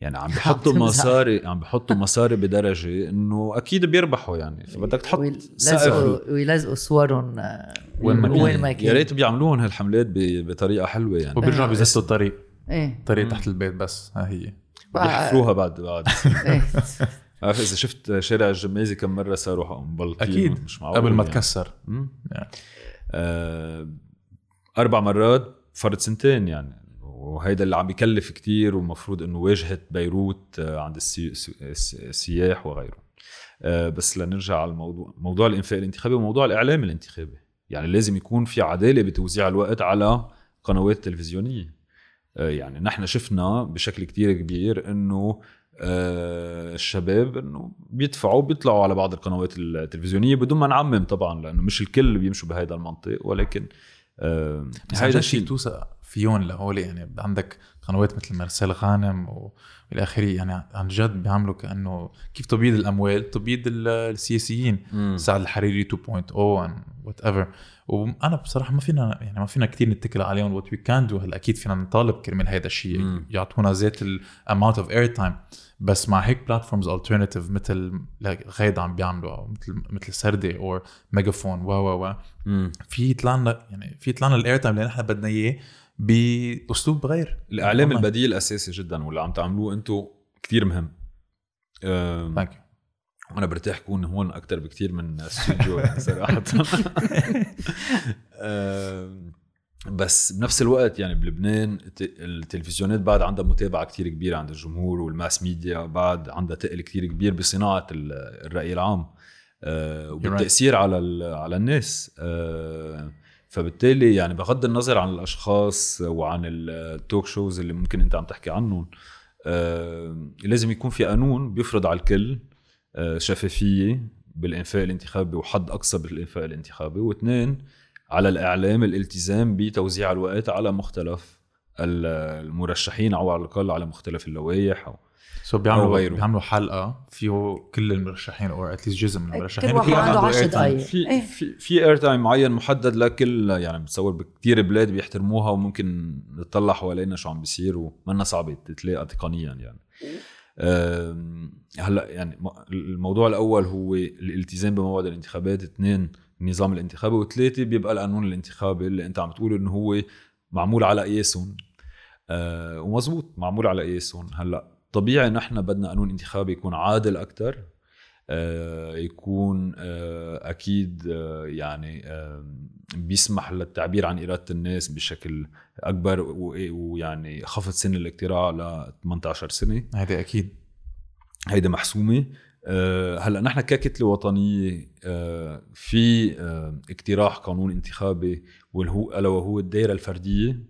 يعني عم بحطوا. مصاري عم بحطوا مصاري بدرجة إنه أكيد بيربحوا يعني. فبدك تحط سقف. ويلزقوا ويلزقوا صورهم آه، وين ما كان. وين ما يا ريت بيعملوهم هالحملات ب- بطريقة حلوة يعني. وبيرجعوا آه. بيزتوا الطريق. إيه. طريق. تحت البيت بس. ها هي. بيحفروها بعد بعد. إيه. عارف إذا شفت شارع الجميزي كم مرة صاروا مبلطين أكيد. مش معقول قبل ما يعني. تكسر. يعني. آه، أربع مرات فرض سنتين يعني. وهيدا اللي عم بيكلف كتير ومفروض إنه واجهة بيروت آه، عند السي- السي- الس- السياح وغيره آه، بس لنرجع على الموضوع موضوع الإنفاق الانتخابي وموضوع الإعلام الانتخابي. يعني لازم يكون في عدالة بتوزيع الوقت على قنوات التلفزيونيه آه، يعني نحن شفنا بشكل كتير كبير إنه الشباب إنه بيدفعوا بيطلعوا على بعض القنوات التلفزيونية بدون ما نعمم طبعا لأنه مش الكل بيمشوا بهذا المنطق ولكن آه، بس فيك الشيء توثق فيهم لهول يعني عندك قنوات مثل مارسيل غانم والى آخره يعني عن جد بيعملوا كأنه كيف تبييض الأموال تبييض ال- السياسيين. سعد الحريري 2.0 whatever وأنا بصراحة ما فينا يعني ما فينا كثير نتكل عليهم what we can do هلأ أكيد فينا نطالب كرمال هيدا الشيء. يعطونا ذات ال amount of air time بس مع هيك platforms alternative مثل غيدا عم بيعملوا أو مثل مثل سردة أو ميجافون و و و. في يطلع لنا يعني في يطلع لنا ال air time اللي نحن بدنا إياه بأسلوب غير. الإعلام. البديل أساسي جدا واللي عم تعملوه أنتم كتير مهم. thank you وأنا برتاح كون هون أكثر بكتير من استوديو يعني صراحة. بس بنفس الوقت يعني بلبنان الت- التلفزيونات بعد عندها متابعة كتير كبيرة عند الجمهور وال mass media بعد عندها تقل كتير كبير بصناعة ال- الرأي العام آه، وبالتأثير على على الناس آه، فبالتالي يعني بغض النظر عن الأشخاص وعن التوك شوز اللي ممكن أنت عم تحكي عنهم آه، لازم يكون في قانون بيفرض على الكل شفافية بالإنفاق الانتخابي وحد أقصى بالإنفاق الانتخابي واثنين على الإعلام الالتزام بتوزيع الوقت على مختلف ال- المرشحين أو على الأقل على مختلف اللوائح أو so أو بيعملوا غيره. بيعملوا حلقة فيه كل المرشحين أو at least جزء من المرشحين كل واحد عنده عنده 10 airtime. دقايق. في إيه. في في air time معين محدد لكل يعني بتصور بكثير بلاد بيحترموها وممكن نطلع حوالينا شو عم بيصير ومنا صعبة تتلاقى تقنيا يعني هلا يعني الموضوع الأول هو الالتزام بموعد الانتخابات اثنين النظام الانتخابي وثلاثه بيبقى القانون الانتخابي اللي انت عم تقول إنه هو معمول على قياسهم أه ومزبوط معمول على قياسهم هلأ طبيعي نحن بدنا قانون انتخابي يكون عادل أكثر يكون آه، أكيد آه، يعني بيسمح للتعبير عن إرادة الناس بشكل أكبر ويعني خفض سن الاقتراع ل 18 سنة. هذا أكيد. هيدا محسومة. آه، هلا نحن ككتلة وطنية في اقتراح قانون انتخابي واللي هو ألا وهو الدائره الفردية.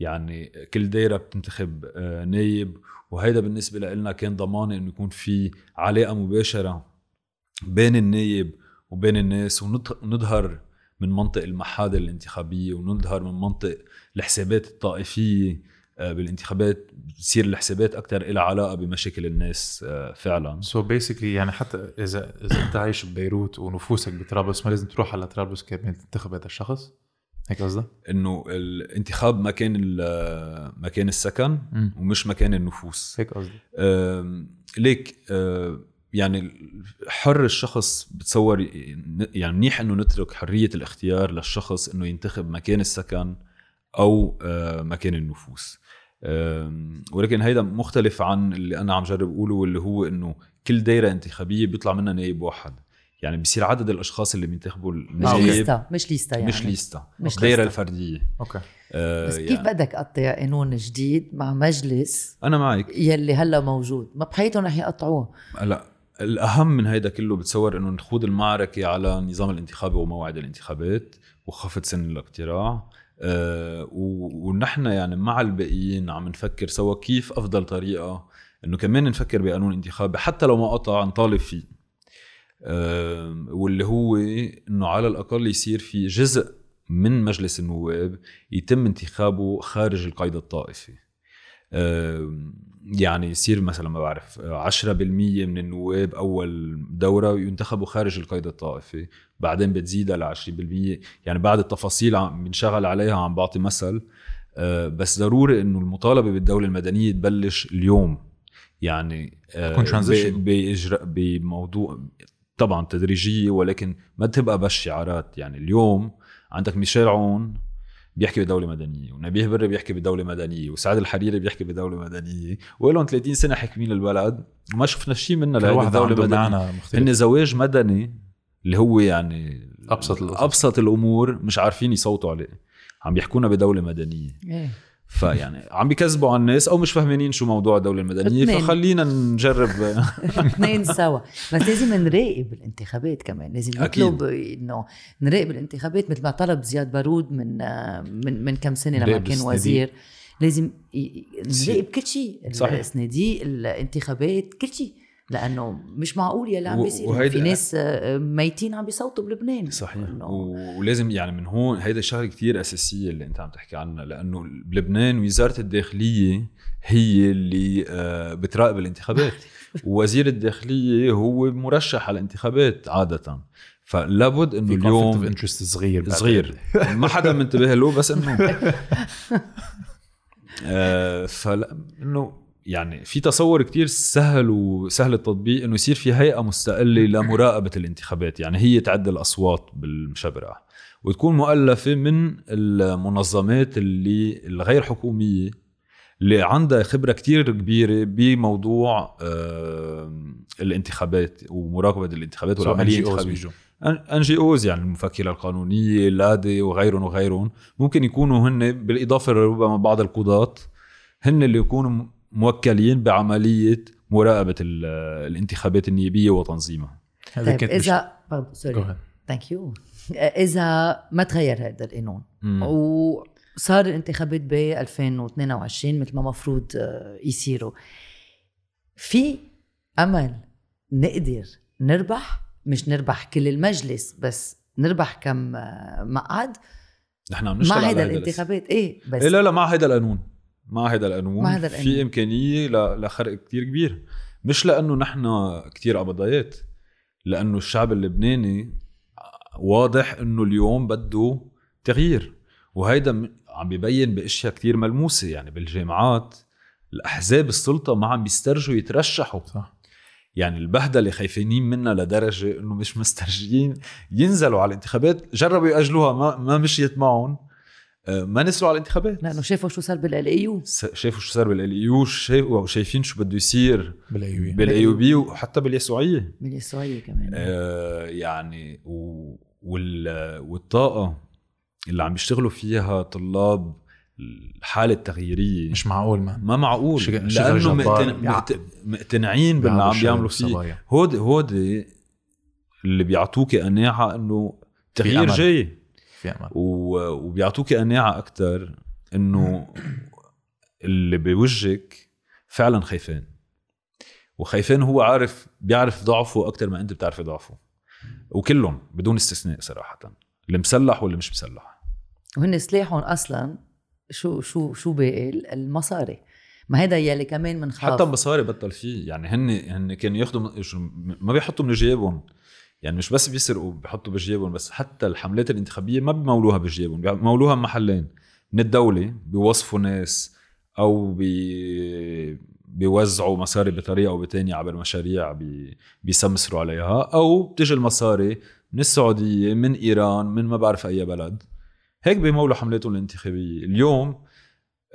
يعني كل دايرة بتنتخب نايب وهيدا بالنسبة لنا كان ضمانه إنه يكون في علاقه مباشرة بين النايب وبين الناس ونظهر من منطق المحادة الانتخابية ونظهر من منطق الحسابات الطائفية. آه، بالانتخابات بتصير الحسابات أكثر لها علاقة بمشاكل الناس آه، فعلا. so so basically يعني حتى اذا إذا أنت عايش ببيروت ونفوسك بطرابلس ما لازم تروح على طرابلس كمان تنتخب هذا الشخص. هيك قصدك؟ إنه الانتخاب مكان مكان السكن م. ومش مكان النفوس. هيك قصدي ليك يعني حر الشخص بتصور يعني منيح إنه نترك حرية الاختيار للشخص إنه ينتخب مكان السكن. أو مكان النفوس. ولكن هيدا مختلف عن اللي أنا عم جرب أقوله واللي هو إنه كل دايرة انتخابية بيطلع منها نائب واحد. يعني بصير عدد الأشخاص اللي بينتخبوا مش ليستا مش ليستا يعني. مش ليستا مش الدائره الفردية. أوكي. آه بس يعني كيف بدك تقطع قانون جديد مع مجلس أنا معك. يلي هلا موجود؟ ما بحياتهم رح يقطعوه. لا الأهم من هيدا كله بتصور إنه نخوض المعركة على النظام الانتخابي وموعد الانتخابات وخفض سن الاقتراع. أه ونحن يعني مع الباقيين عم نفكر سوا كيف أفضل طريقة إنه كمان نفكر بقانون انتخابي حتى لو ما قطع نطالب فيه. واللي هو إنه على الأقل يصير في جزء من مجلس النواب يتم انتخابه خارج القيد الطائفي. يعني يصير مثلا ما بعرف 10% من النواب أول دورة ينتخبوا خارج القيد الطائفي بعدين بتزيدها ل 20% يعني بعد التفاصيل عم بنشغل عليها عم بعطي مثل. أه، بس ضروري إنه المطالبة بالدولة المدنية تبلش اليوم. يعني أه، باجراء بموضوع طبعا تدريجية ولكن ما تبقى بس شعارات يعني اليوم عندك ميشيل عون بيحكي بدولة مدنية ونبيه بري بيحكي بدولة مدنية وسعد الحريري بيحكي بدولة مدنية ولهم 30 سنة حاكمين البلد وما شفنا شيء منها لهيدي الدولة المدنية هن زواج مدني اللي هو يعني أبسط الأمور. أبسط الأمور مش عارفين يصوتوا عليه عم بيحكونا بدولة مدنية إيه. فيعني عم بيكذبوا على الناس أو مش فاهمين شو موضوع الدولة المدنية اتنين. فخلينا نجرب. اثنين سوا. بس لازم نراقب الانتخابات كمان. لازم نطلب إنه نراقب الانتخابات مثل ما طلب زياد بارود من من من كم سنة لما كان وزير. لازم نراقب كل شيء. الصناديق الانتخابات كل شيء. لأنه مش معقول يلي عم بيصير في ناس آه، ميتين عم بيصوتوا بلبنان. صحيح. ولازم يعني من هون هيدا الشغلة كتير أساسية اللي أنت عم تحكي عنها لأنه بلبنان وزارة الداخلية هي اللي آه، بتراقب الانتخابات. ووزير الداخلية هو مرشح على الانتخابات عادة. فلابد إنه اليوم انترست صغير صغير. ما حدا منتبه له بس إنه. آه فلا إنه يعني في تصور كتير سهل وسهل التطبيق إنه يصير في هيئة مستقلة لمراقبة الانتخابات. يعني هي تعد الأصوات بالمشبرة وتكون مؤلفة من المنظمات اللي الغير حكومية اللي عندها خبرة كتير كبيرة بموضوع الانتخابات ومراقبة الانتخابات والعملية الانتخابية. NGOs يعني المفكرة القانونية لادي وغيرهم وغيرهم. ممكن يكونوا هن بالإضافة لربما بعض القضاة هن اللي يكونوا موكلين بعملية مراقبة الانتخابات النيابية وتنظيمها. طيب اذا sorry thank you إذا ما تغير هذا القانون وصار الانتخابات ب 2022 مثل ما مفروض آه، يصيروا في أمل نقدر نربح؟ مش نربح كل المجلس بس نربح كم آه، مقعد؟ نحن عم نشتغل مع هيدا الانتخابات. إيه بس إيه لا لا مع هيدا القانون. مع هذا القانون مع هذا القانون. في امكانيه لخرق كتير كبير. مش لأنه نحن كتير قبضايات لأنه الشعب اللبناني واضح إنه اليوم بده تغيير. وهيدا عم بيبين بأشياء كتير ملموسة يعني بالجامعات الأحزاب السلطة ما عم بيسترجوا يترشحوا. صح. يعني البهدلة خايفين منها لدرجة إنه مش مسترجيين ينزلوا على الانتخابات جربوا يأجلوها ما ما مشيت معهم. ما نزلوا على الانتخابات؟ لأنه شافوا شو صار بال LAU شافوا شو صار بال LAU شايفين شو بده يصير بال AUB وحتى باليسوعية. باليسوعية كمان. آه يعني و... وال... والطاقة اللي عم بيشتغلوا فيها طلاب الحالة التغييرية. مش معقول مان ما معقول. شغل- لأنه. مقت... مقتنعين باللي عم بيعملوا فيه. هود هود اللي بيعطوكي قناعة إنه تغيير أمل. جاي. في امل و... وبيعطوكي قناعة أكثر إنه اللي بوجهك فعلا خايفين. وخايفين هو عارف بيعرف ضعفه أكثر ما أنت بتعرفي ضعفه. وكلهم بدون استثناء صراحة اللي مسلح واللي مش مسلح. وهن سلاحهم أصلا شو شو شو باقي المصاري. ما هيدا يلي كمان بنخاف حتى المصاري بطل فيه. يعني هن هن كانوا ياخذوا ما بيحطوا من جيبهم. يعني مش بس بيسرقوا بيحطوا بجيبهم بس حتى الحملات الانتخابية ما بمولوها بجيبهم بمولوها بمحلين من الدولة بيوظفوا ناس أو بي بيوزعوا مصاري بطريقة أو بتانية على مشاريع بي بيسمسروا عليها أو بتجي المصاري من السعودية من إيران من ما بعرف أي بلد. هيك بيمولوا حملاتهم الانتخابية. اليوم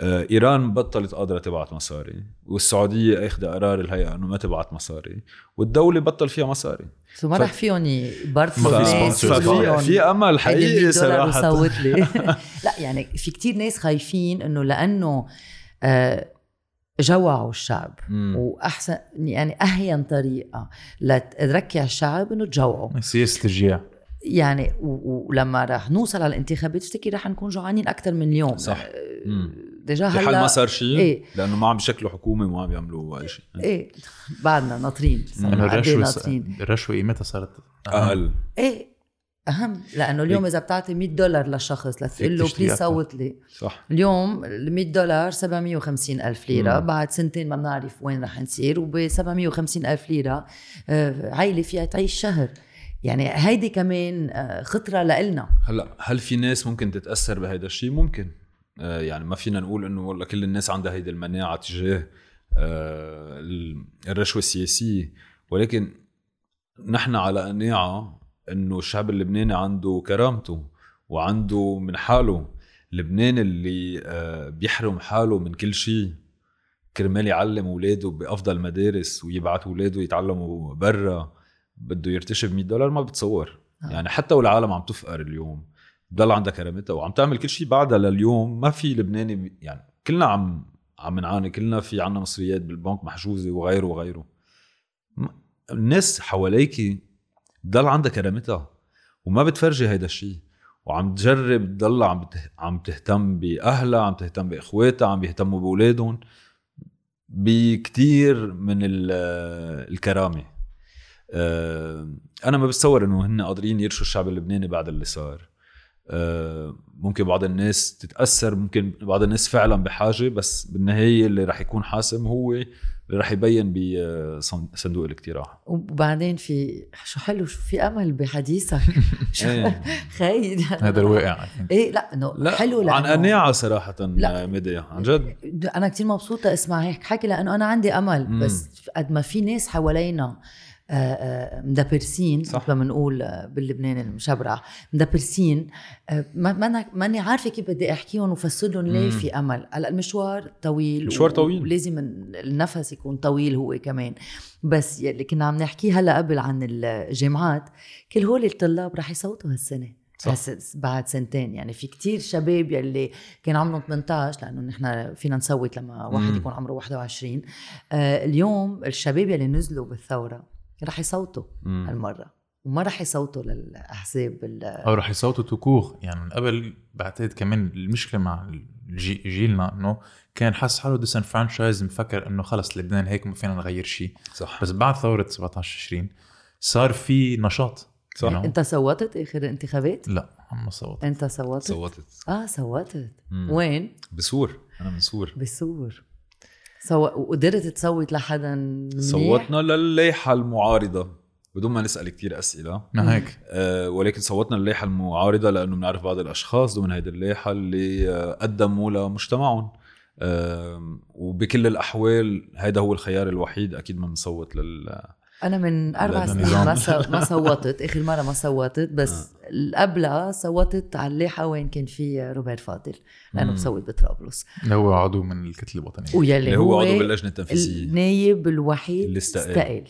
إيران بطلت قادرة تبعت مصاري والسعودية اخذ قرار الهيئة إنه ما تبعت مصاري والدولة بطل فيها مصاري. سو ما ف- رح فيهم يبرفوا ما في الناس أمل حقيقي 100 دولار صراحة. لي لا يعني في كتير ناس خايفين إنه لأنه آه، جوعوا الشعب. مم. وأحسن يعني أهين طريقة لتركع الشعب إنه تجوعوا. سياسة التجويع يعني ولما رح نوصل على الانتخابات افتكر رح نكون جوعانين أكثر من اليوم. صح. آه، مم. déjà هلا ما صار شيء إيه. لأنه ما عم بيشكلوا حكومة وما عم يعملوا أي شيء إيه. بعدنا ناطرين إيه الرشوة ناطرين. الرشوة قيمتها صارت أقل. إيه. أهم. لأنه اليوم إذا بتعطي 100 دولار لشخص لتقول له please. صوت لي. صح. اليوم ال 100 دولار 750 ألف ليرة. مم. بعد سنتين ما بنعرف وين رح نصير وب 750 ألف ليرة آه، عائلة فيها تعيش شهر. يعني هيدي كمان آه، خطرة لإلنا. هلا هل في ناس ممكن تتأثر بهيدا الشيء ممكن. يعني ما فينا نقول إنه والله كل الناس عندها هيدي المناعة تجاه آه ال- الرشوة السياسية. ولكن نحن على قناعة إنه الشعب اللبناني عنده كرامته وعنده من حاله. لبنان اللي آه بيحرم حاله من كل شيء. كرمال يعلم أولاده بأفضل مدارس ويبعت أولاده يتعلموا برا بده يرتشي ب 100 دولار ما بتصور. آه. يعني حتى والعالم عم تفقر اليوم. بضل عندها كرامتها وعم تعمل كل شيء بعدها لليوم. ما في لبناني يعني كلنا عم عم نعاني كلنا في عنا مصريات بالبنك محجوزة وغيره وغيره. الناس حواليك بضل عندها كرامتها وما بتفرجي هيدا الشيء وعم تجرب تضل عم. عم تهتم بأهلها عم تهتم بإخواتها عم بيهتموا بأولادهم. بكتير من ال- الكرامة. آه، أنا ما بتصور إنه هن قادرين يرشوا الشعب اللبناني بعد اللي صار. ممكن بعض الناس تتأثر ممكن بعض الناس فعلا بحاجة بس بالنهاية اللي رح يكون حاسم هو اللي رح يبين بصندوق الاقتراع وبعدين في شو حلو شو في أمل بحديثك شو إيه. خيد هذا الواقع. إيه لا إنه لا حلو عن لأنه- قناعة صراحة لا. ميديا عن جد أنا كتير مبسوطة أسمع هيك حكي لأنه أنا عندي أمل. بس قد ما في ناس حوالينا آه، آه، مدبرسين صح. مثل ما بنقول آه، باللبنان المشبرع مدبرسين آه، ما ماني عارفة كيف بدي أحكيهم وفسرهم ليه مم. في أمل هلأ المشوار طويل مشوار طويل. ولازم النفس يكون طويل هو كمان بس يلي كنا عم نحكيه هلأ قبل عن الجامعات كل هول الطلاب رح يصوتوا هالسنة صح. بعد سنتين يعني في كتير شباب يلي كان عمرهم 18 لأنه نحن فينا نصوت لما واحد. يكون عمره 21 آه اليوم الشباب يلي نزلوا بالثورة رح يصوتوا. هالمرة وما رح يصوتوا للأحزاب أو رح يصوتوا توكور يعني من قبل بعتقد كمان المشكلة مع الجي- جيلنا إنه كان حس حاله disenfranchised مفكر إنه خلص لبنان هيك ما فينا نغير شيء صح بس بعد ثورة 17 20 صار في نشاط صح. know. أنت صوتت آخر انتخابات؟ لا عم صوت أنت صوتت؟ صوتت آه صوتت مم. وين؟ بصور أنا من صور بالصور سو... وقدرت تصوت لحدا؟ صوتنا للائحة المعارضة بدون ما نسأل كتير أسئلة. ما هيك. أه ولكن صوتنا للائحة المعارضة لأنه بنعرف بعض الأشخاص ضمن هذه اللائحة اللي آه، قدموا لمجتمعهم. أه وبكل الأحوال هذا هو الخيار الوحيد أكيد ما بنصوت لل أنا من أربع سنين. ما ما صوتت آخر مرة ما صوتت بس آه. اللي قبلها صوتت على اللائحه وين كان في روبير فاضل لأنه. بصوت بطرابلس اللي هو عضو من الكتلة الوطنية ويلي اللي هو عضو باللجنة التنفيذية النايب الوحيد اللي استقال. استقال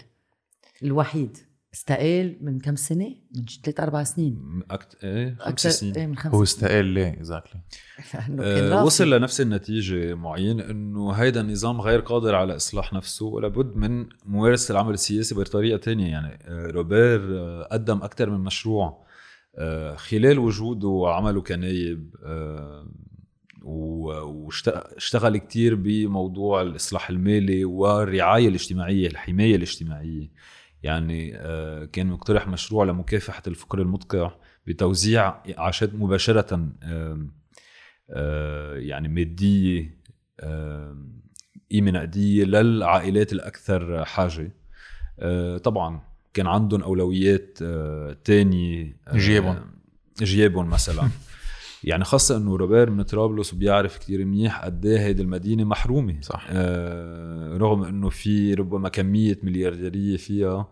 الوحيد استقال من كم سنة؟ من ثلاث أربع سنين. أكت... إيه خمس أكثر سنين. إيه من خمس هو استقال ليه؟ اكزاكتلي لأنه كان آه، رافض. وصل لنفس النتيجة معين إنه هيدا النظام غير قادر على إصلاح نفسه ولابد من ممارسة العمل السياسي بطريقة تانية. يعني آه، روبير آه، قدم أكثر من مشروع آه، خلال وجوده وعمله كنايب آه، واشتغل كتير بموضوع الإصلاح المالي والرعاية الاجتماعية الحماية الاجتماعية. يعني آه، كان مقترح مشروع لمكافحة الفقر المدقع بتوزيع إعاشات مباشرة آم، آه، يعني مادية آم، قيمة نقدية للعائلات الأكثر حاجة آه، طبعا كان عندهم أولويات آه، تانية جيابهم. جيابهم مثلا يعني خاصة إنه روبير من طرابلس وبيعرف كتير منيح قد إيه هيدي المدينة محرومة. صح. آه رغم إنه في ربما كمية مليارديرية فيها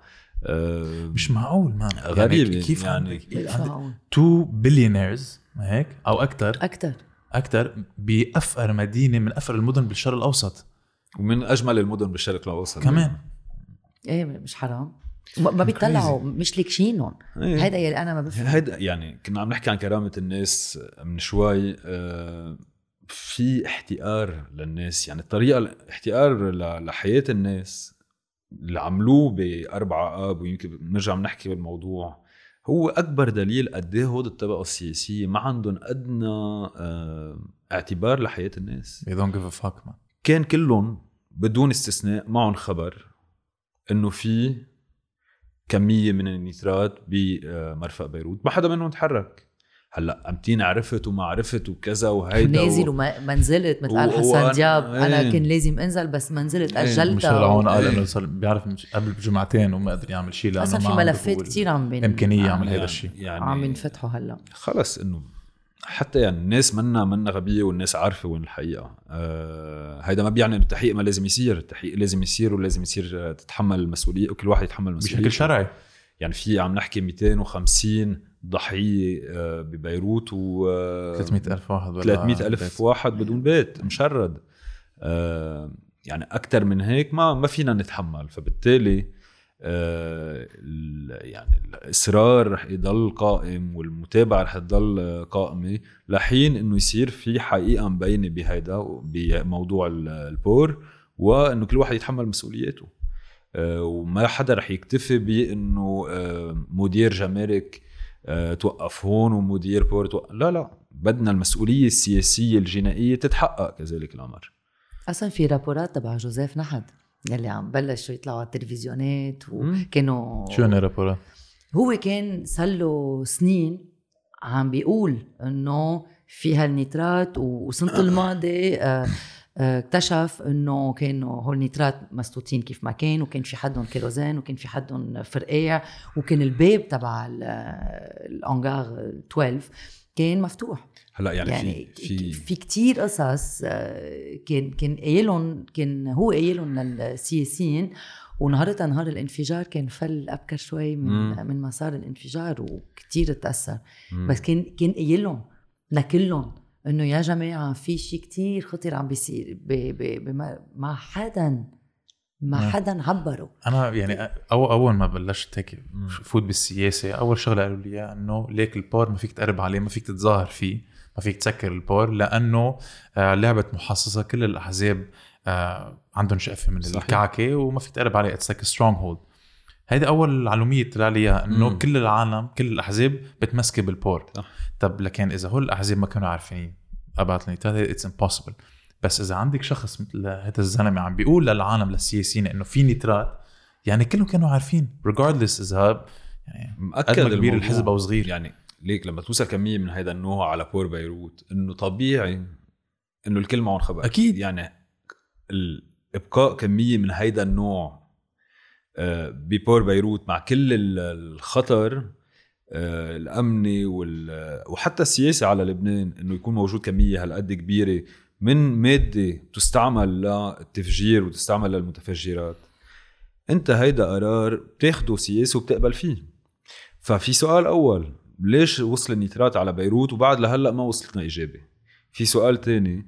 آه مش معقول man غريبة، يعني كيف يعني- عندك معقول. 2 billionaires هيك؟ أو أكثر أكثر أكثر بأفقر مدينة من أفقر المدن بالشرق الأوسط. ومن أجمل المدن بالشرق الأوسط. كمان. إيه مش حرام. ما ما بيطلعوا مش ليكشينهم. إيه. هيدا يلي أنا ما بفهم. هيدا يعني كنا عم نحكي عن كرامة الناس من شوي آه، في احتقار للناس. يعني الطريقة الاحتقار ل- لحياة الناس اللي عملوه بأربعة آب ويمكن بنرجع بنحكي بالموضوع هو أكبر دليل قد إيه هود الطبقة السياسية ما عندهم أدنى آه، اعتبار لحياة الناس. They don't give a fuck man. كان كلهم بدون استثناء معهم خبر إنه في كمية من النيترات بمرفق بيروت. ما حدا منهم تحرك. هلأ امتين عرفت وما عرفت وكذا وهيدا نازل و... وما ما نزلت. مثل قال حسن وأنا- دياب أنا إيه. كان لازم أنزل بس ما نزلت إيه. أجلتها. مشتغل عون قال إيه. إنه صار بيعرف مش قبل بجمعتين وما قدر يعمل شيء لأنه أصلا ما في ملفات كثير عم بين الامكانيه يعمل يعني- هذا الشيء يعني عم ينفتحوا هلأ. خلص إنه حتى يعني الناس منا منا غبية والناس عارفة وين الحقيقة. آه هيدا ما بيعني إنه التحقيق ما لازم يصير. التحقيق لازم يصير ولازم يصير آه، تتحمل المسؤوليه وكل واحد يتحمل مسؤوليته. بشكل شرعي. يعني في عم نحكي 250 ضحية آه، ببيروت و 300 ألف واحد ولا 300 ألف واحد بدون بيت مشرد. آه، يعني أكثر من هيك ما ما فينا نتحمل. فبالتالي آه، ال- يعني الإصرار رح يضل قائم والمتابعة رح تضل قائمة لحين إنه يصير في حقيقة مبينة بهيدا بموضوع ال- البور وإنه كل واحد يتحمل مسؤولياته. آه، وما حدا رح يكتفي بإنه آه، مدير جمارك آه، توقف هون ومدير بور توقف. لا لا بدنا المسؤولية السياسية الجنائية تتحقق كذلك الأمر. أصلا في رابورات تبع جوزيف نحد يلي عم بلشوا يطلعوا على التلفزيونات وكانوا شو هن الرابورات؟ هو كان صار له سنين عم بيقول إنه في هالنيترات وسنة الماضي آه، آه، اكتشف إنه كانوا هول النيترات مسطوطين كيف ما كان وكان في حدهم كيروزين وكان في حدهم فرقيع وكان الباب تبع ال- الانجار 12 كان مفتوح هلا يعني, يعني في في في كتير قصص آه، كان كان قايلهم كان هو قايلهم للسياسيين ونهارتها نهار الانفجار كان فل أبكر شوي من مم. من مسار الانفجار وكتير تأثر مم. بس كان كان قايلهم لكلهم إنه يا جماعة في شيء كتير خطر عم بيصير ب- ب- بما- ما حدا ما نعم. حدا عبره أنا يعني أو أول ما بلشت هيك. فوت بالسياسة أول شغلة قالوا لي إياها إنه ليك البور ما فيك تقرب عليه ما فيك تتظاهر فيه ما فيك تسكر البور لأنه آه، لعبة محصصة كل الأحزاب آه، عندهم شقفة من صحيح. الكعكة وما فيك تقرب عليه it's like stronghold هيدي أول معلوميه طلع لي إياها إنه. كل العالم كل الأحزاب بتمسكي بالبور صح. طب لكن إذا هول الأحزاب ما كانوا عارفين about it's impossible بس إذا عندك شخص مثل هذا الزلمة عم بيقول للعالم للسياسيين إنه في نيترات يعني كلهم كانوا عارفين regardless إذا يعني مأكد كبير. الحزب أو صغير يعني ليك لما توصل كمية من هيدا النوع على بور بيروت إنه طبيعي إنه الكل معهم خبر أكيد. يعني إبقاء كمية من هيدا النوع آه، ببور بيروت مع كل ال- الخطر آه، الأمني وال- وحتى السياسي على لبنان إنه يكون موجود كميه هالقد كبيرة من مادة تستعمل للتفجير وتستعمل للمتفجرات. أنت هيدا قرار بتاخده سياسي وبتقبل فيه. ففي سؤال أول ليش وصل النيترات على بيروت وبعد لهلأ ما وصلتنا اجابه في سؤال تاني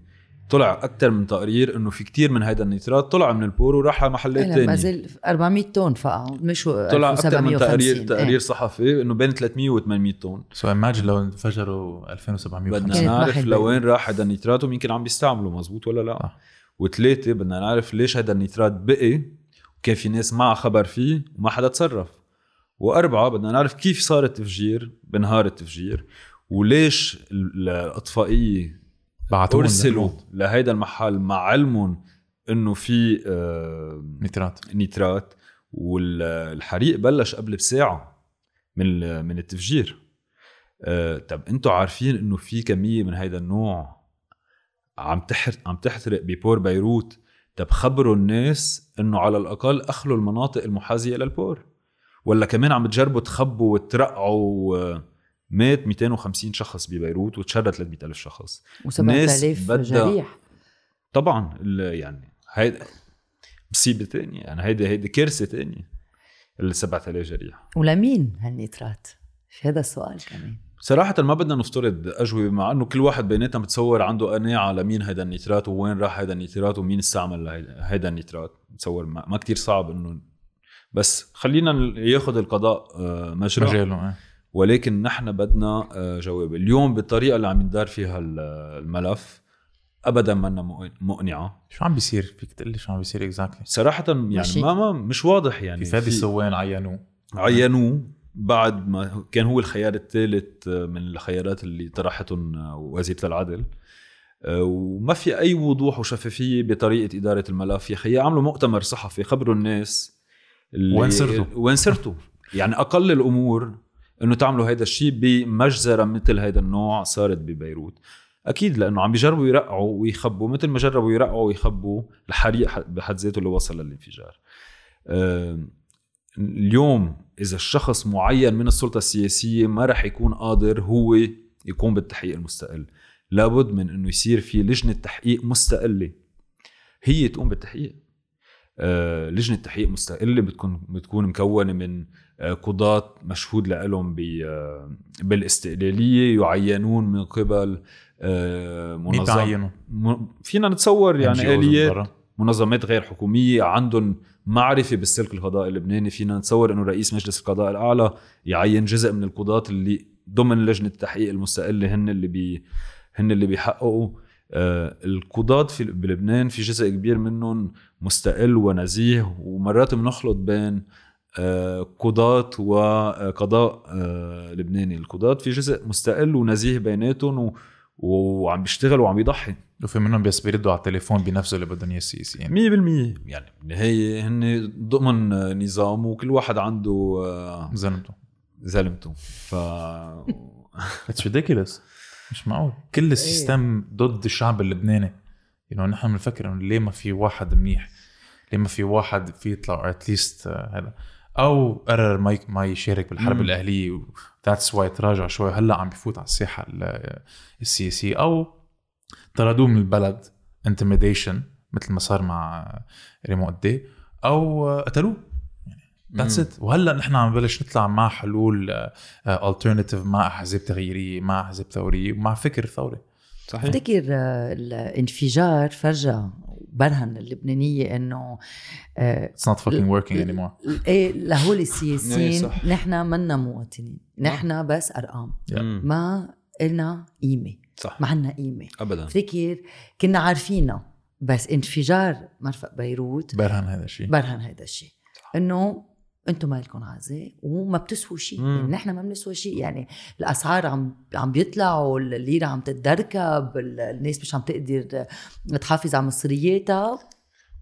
طلع أكثر من تقرير إنه في كتير من هيدا النيترات طلع من البور وراح على محلات ما تانية زال 400 طن فقع مش طلع أكثر من 1750. تقرير تقرير إيه. صحفي إنه بين 300 و 800 طن so imagine لو انفجروا 2750 بدنا نعرف لوين راح هذا النيترات ومين كان عم بيستعملوا مزبوط ولا لا صح. وثلاثه بدنا نعرف ليش هذا النيترات بقي وكان في ناس معها خبر فيه وما حدا تصرف وأربعة بدنا نعرف كيف صار التفجير بنهار التفجير وليش ال- الأطفائية أرسلوا لهيدا المحل مع علمهم إنه في آه، نيترات نيترات والحريق بلش قبل بساعة من من التفجير. آه، طب أنتوا عارفين إنه في كمية من هيدا النوع عم تحرق عم تحترق ببور بيروت؟ طب خبروا الناس إنه على الأقل أخلوا المناطق المحاذية للبور. ولا كمان عم تجربوا تخبوا وترقعوا مات 250 شخص ببيروت وتشرد 300 ألف شخص. ناس و7000 بدها- جريح. طبعا ال- يعني هيدا مصيبة تانية يعني هيدي هيدي كارثة تانية ال 7000 جريح. ولمين هالنيترات؟ في هذا السؤال كمان. صراحة ما بدنا نفترض أجوبة مع إنه كل واحد بيناتنا بتصور عنده قناعة لمين هيدا النيترات ووين راح هيدا النيترات ومين استعمل هيدا النيترات بتصور ما, ما كتير صعب إنه بس خلينا ياخد القضاء آه، مجرى. مجاله إيه. ولكن نحن بدنا آه، جواب. اليوم بالطريقة اللي عم يندار فيها ال- الملف أبدا منا مقنعة. شو عم بيصير؟ فيك تقول لي شو عم بيصير exactly صراحة يعني ماشي. ما, ما مش واضح يعني. في فادي السوان عينوه؟ عينوه بعد ما كان هو الخيار الثالث من الخيارات اللي طرحتهم وزيرة العدل. وما في أي وضوح وشفافية بطريقة إدارة الملف. يا خي عملوا مؤتمر صحفي خبروا الناس اللي وين صرتوا؟ وين صرتوا يعني أقل الأمور إنه تعملوا هيدا الشيء بمجزرة مثل هيدا النوع صارت ببيروت. أكيد لأنه عم بيجربوا يرقعوا ويخبوا مثل ما جربوا يرقعوا ويخبوا الحريق بحد ذاته اللي وصل للانفجار. اليوم إذا الشخص معين من السلطة السياسية ما رح يكون قادر هو يقوم بالتحقيق المستقل. لابد من إنه يصير في لجنة تحقيق مستقلة. هي تقوم بالتحقيق. آه، لجنة تحقيق مستقلة بتكون بتكون مكونة من قضاة مشهود لهم بالاستقلالية يعينون من قبل آه، مين منظم تعينوا؟ م- فينا نتصور يعني برا. منظمات غير حكومية عندهم معرفة بالسلك القضائي اللبناني فينا نتصور إنه رئيس مجلس القضاء الأعلى يعين جزء من القضاة اللي ضمن لجنة التحقيق المستقلة هن اللي بي هن اللي بيحققوا آه القضاة في بلبنان في جزء كبير منهم مستقل ونزيه ومرات بنخلط بين قضاة وقضاء آه لبناني. القضاة في جزء مستقل ونزيه بيناتهم و وعم بيشتغل وعم بيضحي. وفي منهم بس بيردوا على التليفون بنفسه اللي بدهم اياه السياسيين 100% يعني بالنهاية هن ضمن نظام وكل واحد عنده آه، زلمته. زلمته. ف it's ridiculous مش معقول. كل ال system ضد الشعب اللبناني. يعني نحن بنفكر إنه ليه ما في واحد منيح؟ ليه ما في واحد في يطلع at least هذا؟ أو قرر ما ما يشارك بالحرب مم. الأهلية that's why تراجع شوي هلأ عم بفوت على الساحة ال- السياسية. أو طردوه من البلد intimidation مثل ما صار مع ريمون إده أو قتلوه. that's it وهلأ نحن عم نبلش نطلع مع حلول alternative مع أحزاب تغييرية مع أحزاب ثورية ومع فكر ثوري. صحيح. بفتكر آه، الانفجار فرجى برهن اللبنانية إنه it's not fucking working anymore إيه لهول إيه السياسيين. نحن منا مواطنين نحن بس أرقام. ما إلنا قيمة صح. ما عنا قيمة. ابدا. بفتكر كنا عارفينها بس انفجار مرفق بيروت. برهن هذا الشيء. برهن هذا الشيء. إنه أنتم مالكم عزة وما بتسووا شيء. يعني نحن ما بنسوى شيء. يعني الأسعار عم عم بيطلعوا الليره عم تتدركب ال- الناس مش عم تقدر تحافظ على مصرياتها.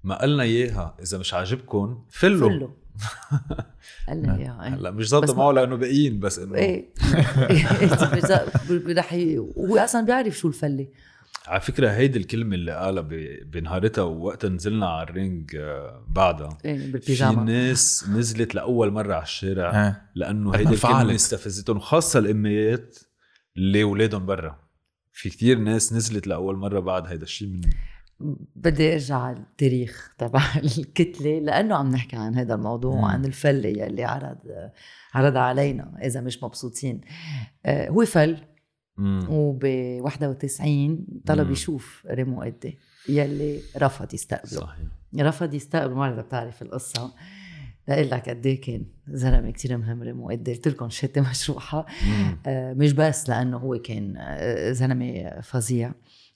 ما قلنا إياها إذا مش عاجبكم فلوا. فلوا. قالنا يا هلا مش ظابطة ما- معه لأنه باقيين بس إنه. إيه. رح ي- هو أصلا بيعرف شو الفلة. على فكرة هيدي الكلمة اللي قالها بنهارتها ووقت نزلنا على الرينج آه، بعدها. إيه في ناس نزلت لأول مرة على الشارع إيه لأنه هيدي الكلمة. استفزتهم خاصة الإميات اللي أولادهم برا. في كتير ناس نزلت لأول مرة بعد هيدا الشيء من بدي أرجع على التاريخ تبع الكتلة لأنه عم نحكي عن هذا الموضوع مم. وعن الفله يلي عرض عرضها علينا إذا مش مبسوطين. آه، هو فل. مم. وب 91 طلب مم. يشوف ريمو قدي يلي رفض يستقبله. صحيح. رفض يستقبل ما بتعرف القصة. لاقول لك قد إيه كان زلمة كثير مهم ريمو قدي قلت لكم شتي مشروحة. آه، مش بس لأنه هو كان آه، زلمة فظيع.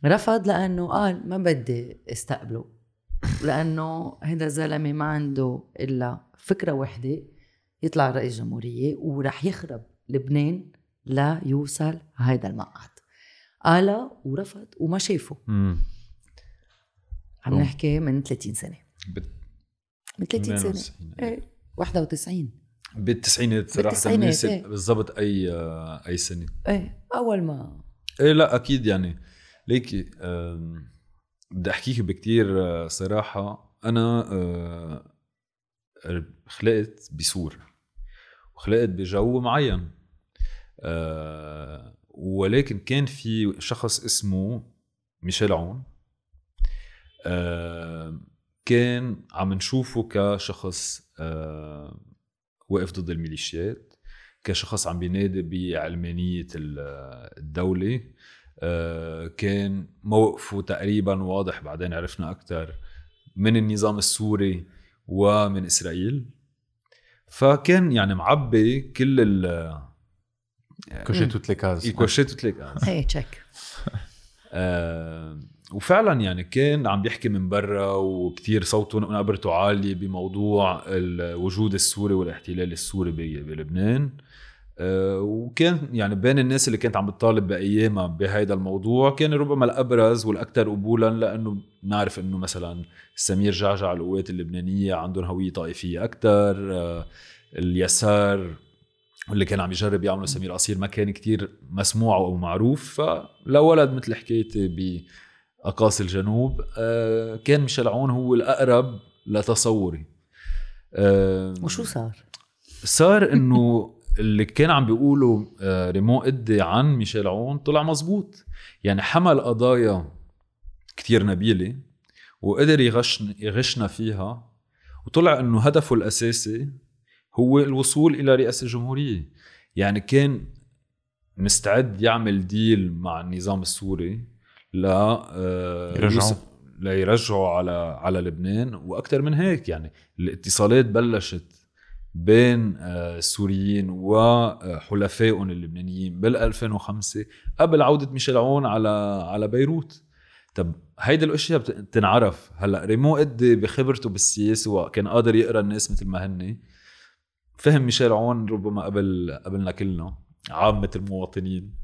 رفض لأنه قال ما بدي استقبله. لأنه هذا الزلمه ما عنده إلا فكرة وحدة يطلع رئيس جمهورية ورح يخرب لبنان لا يوصل هيدا المقعد. قال ورفض وما شافه. عم. نحكي من 30 سنة. بت- من 30 سنة. 92. إيه 91 بالتسعينات صراحة بناسب إيه. بالضبط أي أي سنة. إيه أول ما إيه لا أكيد يعني. ليكي بدي احكيك بكتير آه، صراحة. أنا آه، خلقت بسور. وخلقت بجو معين. آه، ولكن كان في شخص اسمه ميشيل عون. آه، كان عم نشوفه كشخص آه، واقف ضد الميليشيات كشخص عم بينادي بعلمانية ال- الدولة. آه، كان موقفه تقريبا واضح بعدين عرفنا أكثر من النظام السوري ومن إسرائيل. فكان يعني معبي كل cocher toutes les cases ال cocher toutes les cases هي تشيك آه، وفعلا يعني كان عم بيحكي من برا وكتير صوته ونبرته عالية بموضوع الوجود السوري والاحتلال السوري بلبنان. آه، وكان يعني بين الناس اللي كانت عم بتطالب بأيامها بهذا الموضوع كان ربما الأبرز والأكثر قبولا لأنه نعرف إنه مثلا سمير جعجع القوات اللبنانية عندهم هوية طائفية أكثر اليسار واللي كان عم يجرب يعمله سمير قصير ما كان كتير مسموع أو معروف فلولد مثل حكايتي بأقاصي الجنوب. آه، كان ميشيل عون هو الأقرب لتصوري. آه، وشو صار؟ صار إنه اللي كان عم بيقولوا آه، ريمون ادي عن ميشيل عون طلع مزبوط. يعني حمل قضايا كتير نبيلة وقدر يغشن يغشنا فيها. وطلع إنه هدفه الأساسي هو الوصول إلى رئاسة الجمهورية. يعني كان مستعد يعمل ديل مع النظام السوري لا آه، ليرجعوا على على لبنان. وأكثر من هيك يعني الاتصالات بلشت بين آه، السوريين وحلفائهم اللبنانيين بال 2005 قبل عودة ميشيل عون على على بيروت. طب هيدي الأشياء بت- بتنعرف. هلأ ريمو قدي بخبرته بالسياسة وكان قادر يقرأ الناس مثل ما هن فهم ميشيل عون ربما قبل قبلنا كلنا عامة المواطنين.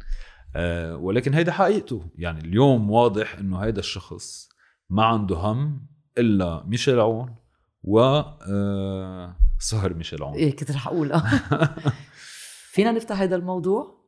آه، ولكن هيدا حقيقته. يعني اليوم واضح إنه هيدا الشخص ما عنده هم إلا ميشيل عون و آه، صهر ميشيل عون. إيه كنت رح أقول فينا نفتح هذا الموضوع؟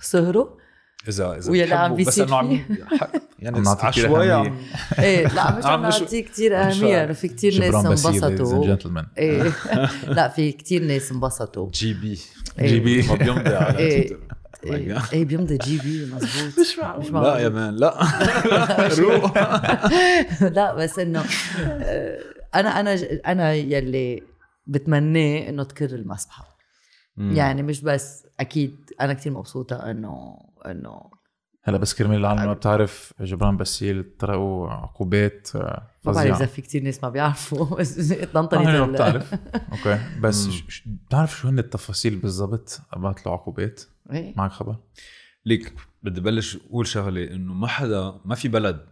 سهروا اذا إذا ويلي عم بس بيصير إنه عم ح- يعني عم عشوائي أهمية. عم إيه لا مش عم نعطيه كثير أهمية. في كثير ناس انبسطوا. جنتلمان إيه. لا في كثير ناس انبسطوا. جي بي. إيه. جي بي. ما بيمضي على إيه. تويتر إيه, إيه بيمضي جي بي مزبوط مش معقول. لا يا مان لا. روح. لا بس إنه آه، أنا أنا أنا يلي بتمناه إنه تكر المسبحة. يعني مش بس أكيد أنا كتير مبسوطة إنه انه هلا بس كرمال العالم ما بتعرف جبران باسيل طلعوا عقوبات آه، ما بعرف إذا فظيعه في كتير ناس ما بيعرفوا بس آه، طنطي ما ال- بتعرف. أوكي. بس بتعرف شو هن التفاصيل بالضبط؟ ابعت له عقوبات. إيه. معك خبر؟ ليك بدي بلش أقول شغلة إنه ما حدا ما في بلد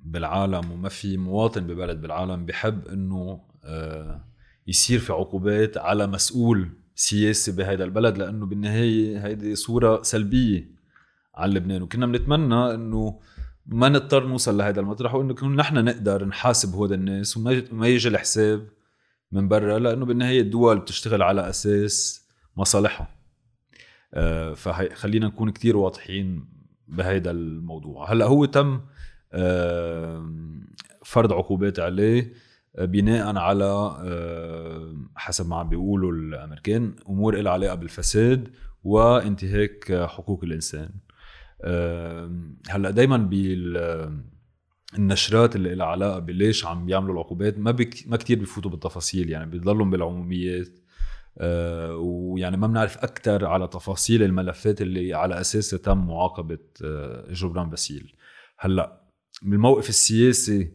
بالعالم وما في مواطن ببلد بالعالم بحب إنه آه، يصير في عقوبات على مسؤول سياسي بهذا البلد لأنه بالنهاية هيدي صورة سلبية. على لبنان. وكنا بنتمنى إنه ما نضطر نوصل لهذا المطرح وإنه نكون نحن نقدر نحاسب هود الناس وما ما يجي الحساب من برا لأنه بالنهاية الدول بتشتغل على أساس مصالحها. آه، فخلينا نكون كتير واضحين بهيدا الموضوع. هلأ هو تم آه، فرض عقوبات عليه آه، بناء على حسب ما عم بيقولوا الأمريكان أمور لها علاقة بالفساد وانتهاك حقوق الإنسان. هلأ دائما بال النشرات اللي لها علاقة بليش عم بيعملوا العقوبات ما بك ما كثير بيفوتوا بالتفاصيل يعني بيضلوا بالعموميات. آه ويعني ما بنعرف أكثر على تفاصيل الملفات اللي على اساسها تم معاقبة آه جبران باسيل. هلأ من الموقف السياسي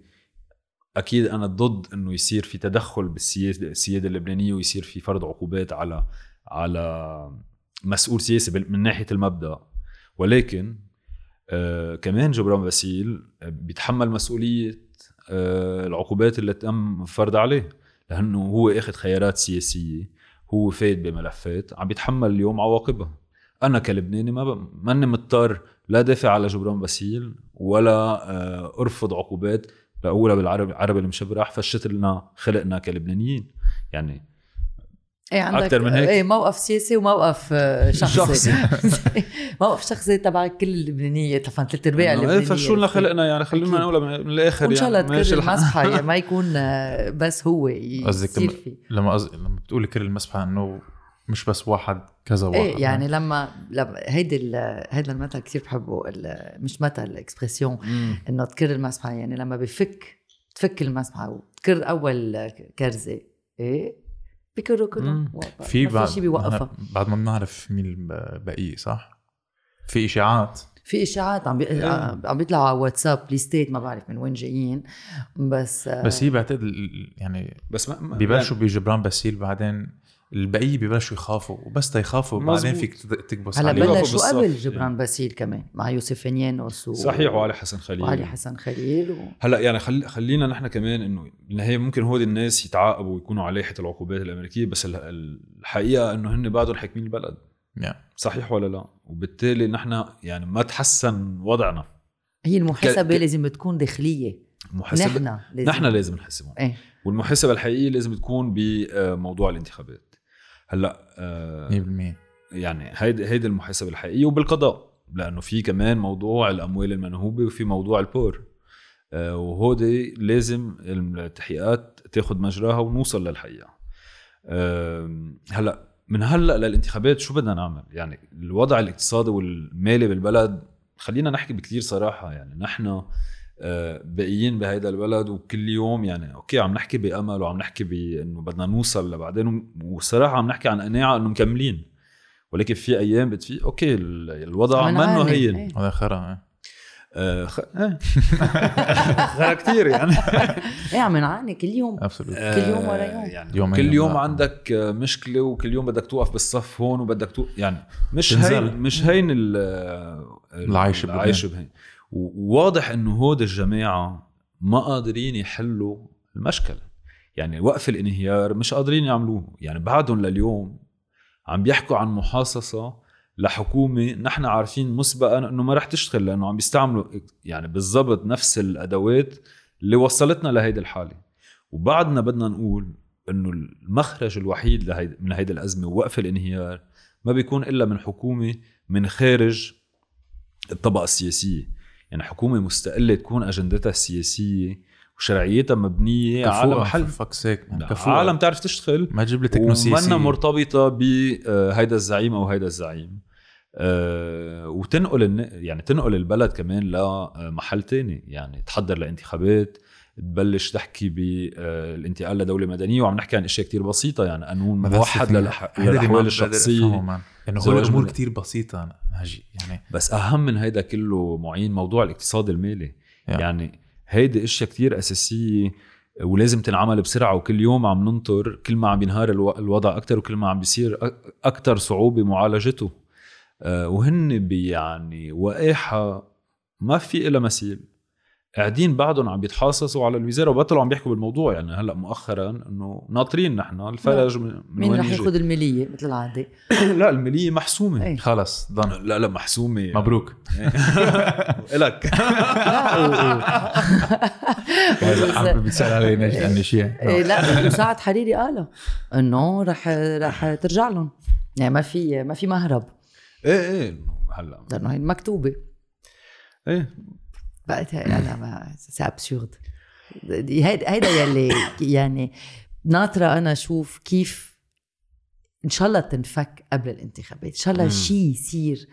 أكيد أنا ضد إنه يصير في تدخل بالسياسة السيادة اللبنانية ويصير في فرض عقوبات على على مسؤول سياسي من ناحية المبدأ. ولكن آه كمان جبران باسيل بيتحمل مسؤولية آه العقوبات اللي تم فرض عليه لأنه هو آخذ خيارات سياسية هو فايت بملفات عم بيتحمل اليوم عواقبها. أنا كلبناني ما ماني مضطر لا دافع على جبران باسيل ولا آه أرفض عقوبات لأولى بالعربي العربي المشبرح فشت لنا خلقنا كلبنانيين. يعني إيه عندك أكتر من هيك؟ إيه موقف سياسي وموقف آه، شخصي موقف شخصي تبع كل اللبنانية طبعا ثلاث ارباع اللبنانيه إيه فشو لنا خلقنا يعني. خلينا نقولها من الآخر وإن شاء الله يعني تكرر. المسحة يعني ما يكون آه، بس هو قصدك يصير لما- فيه لما بتقولي تكر المسبحه إنه مش بس واحد كذا واحد إيه يعني لما لما هيدي ال- هيدا المثل كثير بحبه ال- مش مثل expression. إنه تكر المسبحه يعني لما بفك تفك المسبحه وتكر أول خرزة إيه كلهم مم. في بعد في شيء بيوقفها بعد ما بنعرف مين البقية صح؟ في إشاعات. في إشاعات عم بي... عم بيطلعوا على واتساب ليستات ما بعرف من وين جايين. بس بس هي بعتقد ال- يعني بس ما ما- بيبلشوا بجبران باسيل بعدين البقية بيبلشوا يخافوا وبس تيخافوا بعدين. فيك تكبس هلا بلشوا. قبل جبران باسيل كمان مع يوسف فنيانوس و... صحيح وعلي حسن خليل. وعلي حسن خليل و... هلا يعني خل... خلينا نحن كمان إنه بالنهايه ممكن هودي الناس يتعاقبوا ويكونوا على لائحة العقوبات الأمريكية بس ال- الحقيقة إنه هن بعدهم حاكمين البلد. يعني صحيح ولا لا؟ وبالتالي نحن يعني ما تحسن وضعنا. هي المحاسبة ك- ك- لازم تكون داخلية. محاسبة نحن لازم. نحن لازم نحسبهم إيه. والمحاسبة الحقيقية لازم تكون بموضوع الانتخابات. هلأ آه، 100% يعني هيدي هيدي المحاسبة الحقيقية وبالقضاء لأنه في كمان موضوع الأموال المنهوبة وفي موضوع البور. آه، وهودي لازم التحقيقات تاخذ مجراها ونوصل للحقيقة. آم، هلأ من هلأ للانتخابات شو بدنا نعمل؟ يعني الوضع الاقتصادي والمالي بالبلد خلينا نحكي بكثير صراحة يعني نحن آه، باقيين بهيدا البلد وكل يوم يعني أوكي عم نحكي بأمل وعم نحكي بإنه بدنا نوصل لبعدين وصراحة عم نحكي عن قناعة إنه مكملين ولكن في أيام بتفيق أوكي ال- الوضع منه هين إيه. هذا خرا إيه. آه خ... آه. خير كثير يعني إيه عم نعاني كل يوم absolute كل يوم ورا آه، يوم. يعني يومين كل يوم لا. عندك آه، مشكلة وكل يوم بدك توقف بالصف هون وبدك تو... يعني مش تنزل. هين مش هين آه،. العيش بهين وواضح انه هود الجماعة ما قادرين يحلوا المشكل يعني وقف الانهيار مش قادرين يعملوه. يعني بعدهم لليوم عم بيحكوا عن محاصصة لحكومة نحن عارفين مسبقا إنه ما رح تشتغل لأنه عم بيستعملوا يعني بالضبط نفس الأدوات اللي وصلتنا لهيدي الحالة. وبعدنا بدنا نقول إنه المخرج الوحيد من هيدي الأزمة ووقف الانهيار ما بيكون إلا من حكومة من خارج الطبقة السياسية. يعني حكومة مستقلة تكون أجندتها السياسيه وشرعيتها مبنية على محل فك سيك. عالم تعرف تشتغل ما تجيب لي تكنوسيسي ومنا مرتبطة بهيدا الزعيم أو هيدا الزعيم. أه وتنقل يعني تنقل البلد كمان لمحل تاني. يعني تحضر لانتخابات تبلش تحكي بالانتقال لدولة مدنية وعم نحكي عن أشياء كتير بسيطة يعني قانون موحد للاحوال الشخصية. إنه هو الأمور كتير بسيطة ناجي يعني. بس أهم من هيدا كله معين موضوع الاقتصاد المالي. Yeah. يعني هيدي أشياء كتير أساسية ولازم تنعمل بسرعة وكل يوم عم ننطر كل ما عم ينهار الو- الوضع أكثر وكل ما عم بيصير أكثر صعوبة معالجته. آه، وهن بي- يعني وقاحه ما في إلها مثيل. قاعدين بعدهم عم بيتحاصصوا على الوزاره وبطلوا عم بيحكوا بالموضوع. يعني هلأ مؤخرا إنه ناطرين نحن الفرج من, من مين وين رح. ياخذ الماليه مثل العادة؟ لا الماليه محسومة. إيه. خلص ضن. لا لا محسومة. مبروك. إلك. عم بيسال علي شيء إيه لا وسعد حريري قالها إنه رح رح ترجع لهم. يعني ما في ما في مهرب. إيه إيه هلأ. لأنه هي مكتوبة. إيه. بقت هي أنا ما c'est absurde هيدا هيدا يلي يعني ناطرة أنا أشوف كيف إن شاء الله تنفك قبل الانتخابات. إن شاء الله. شيء يصير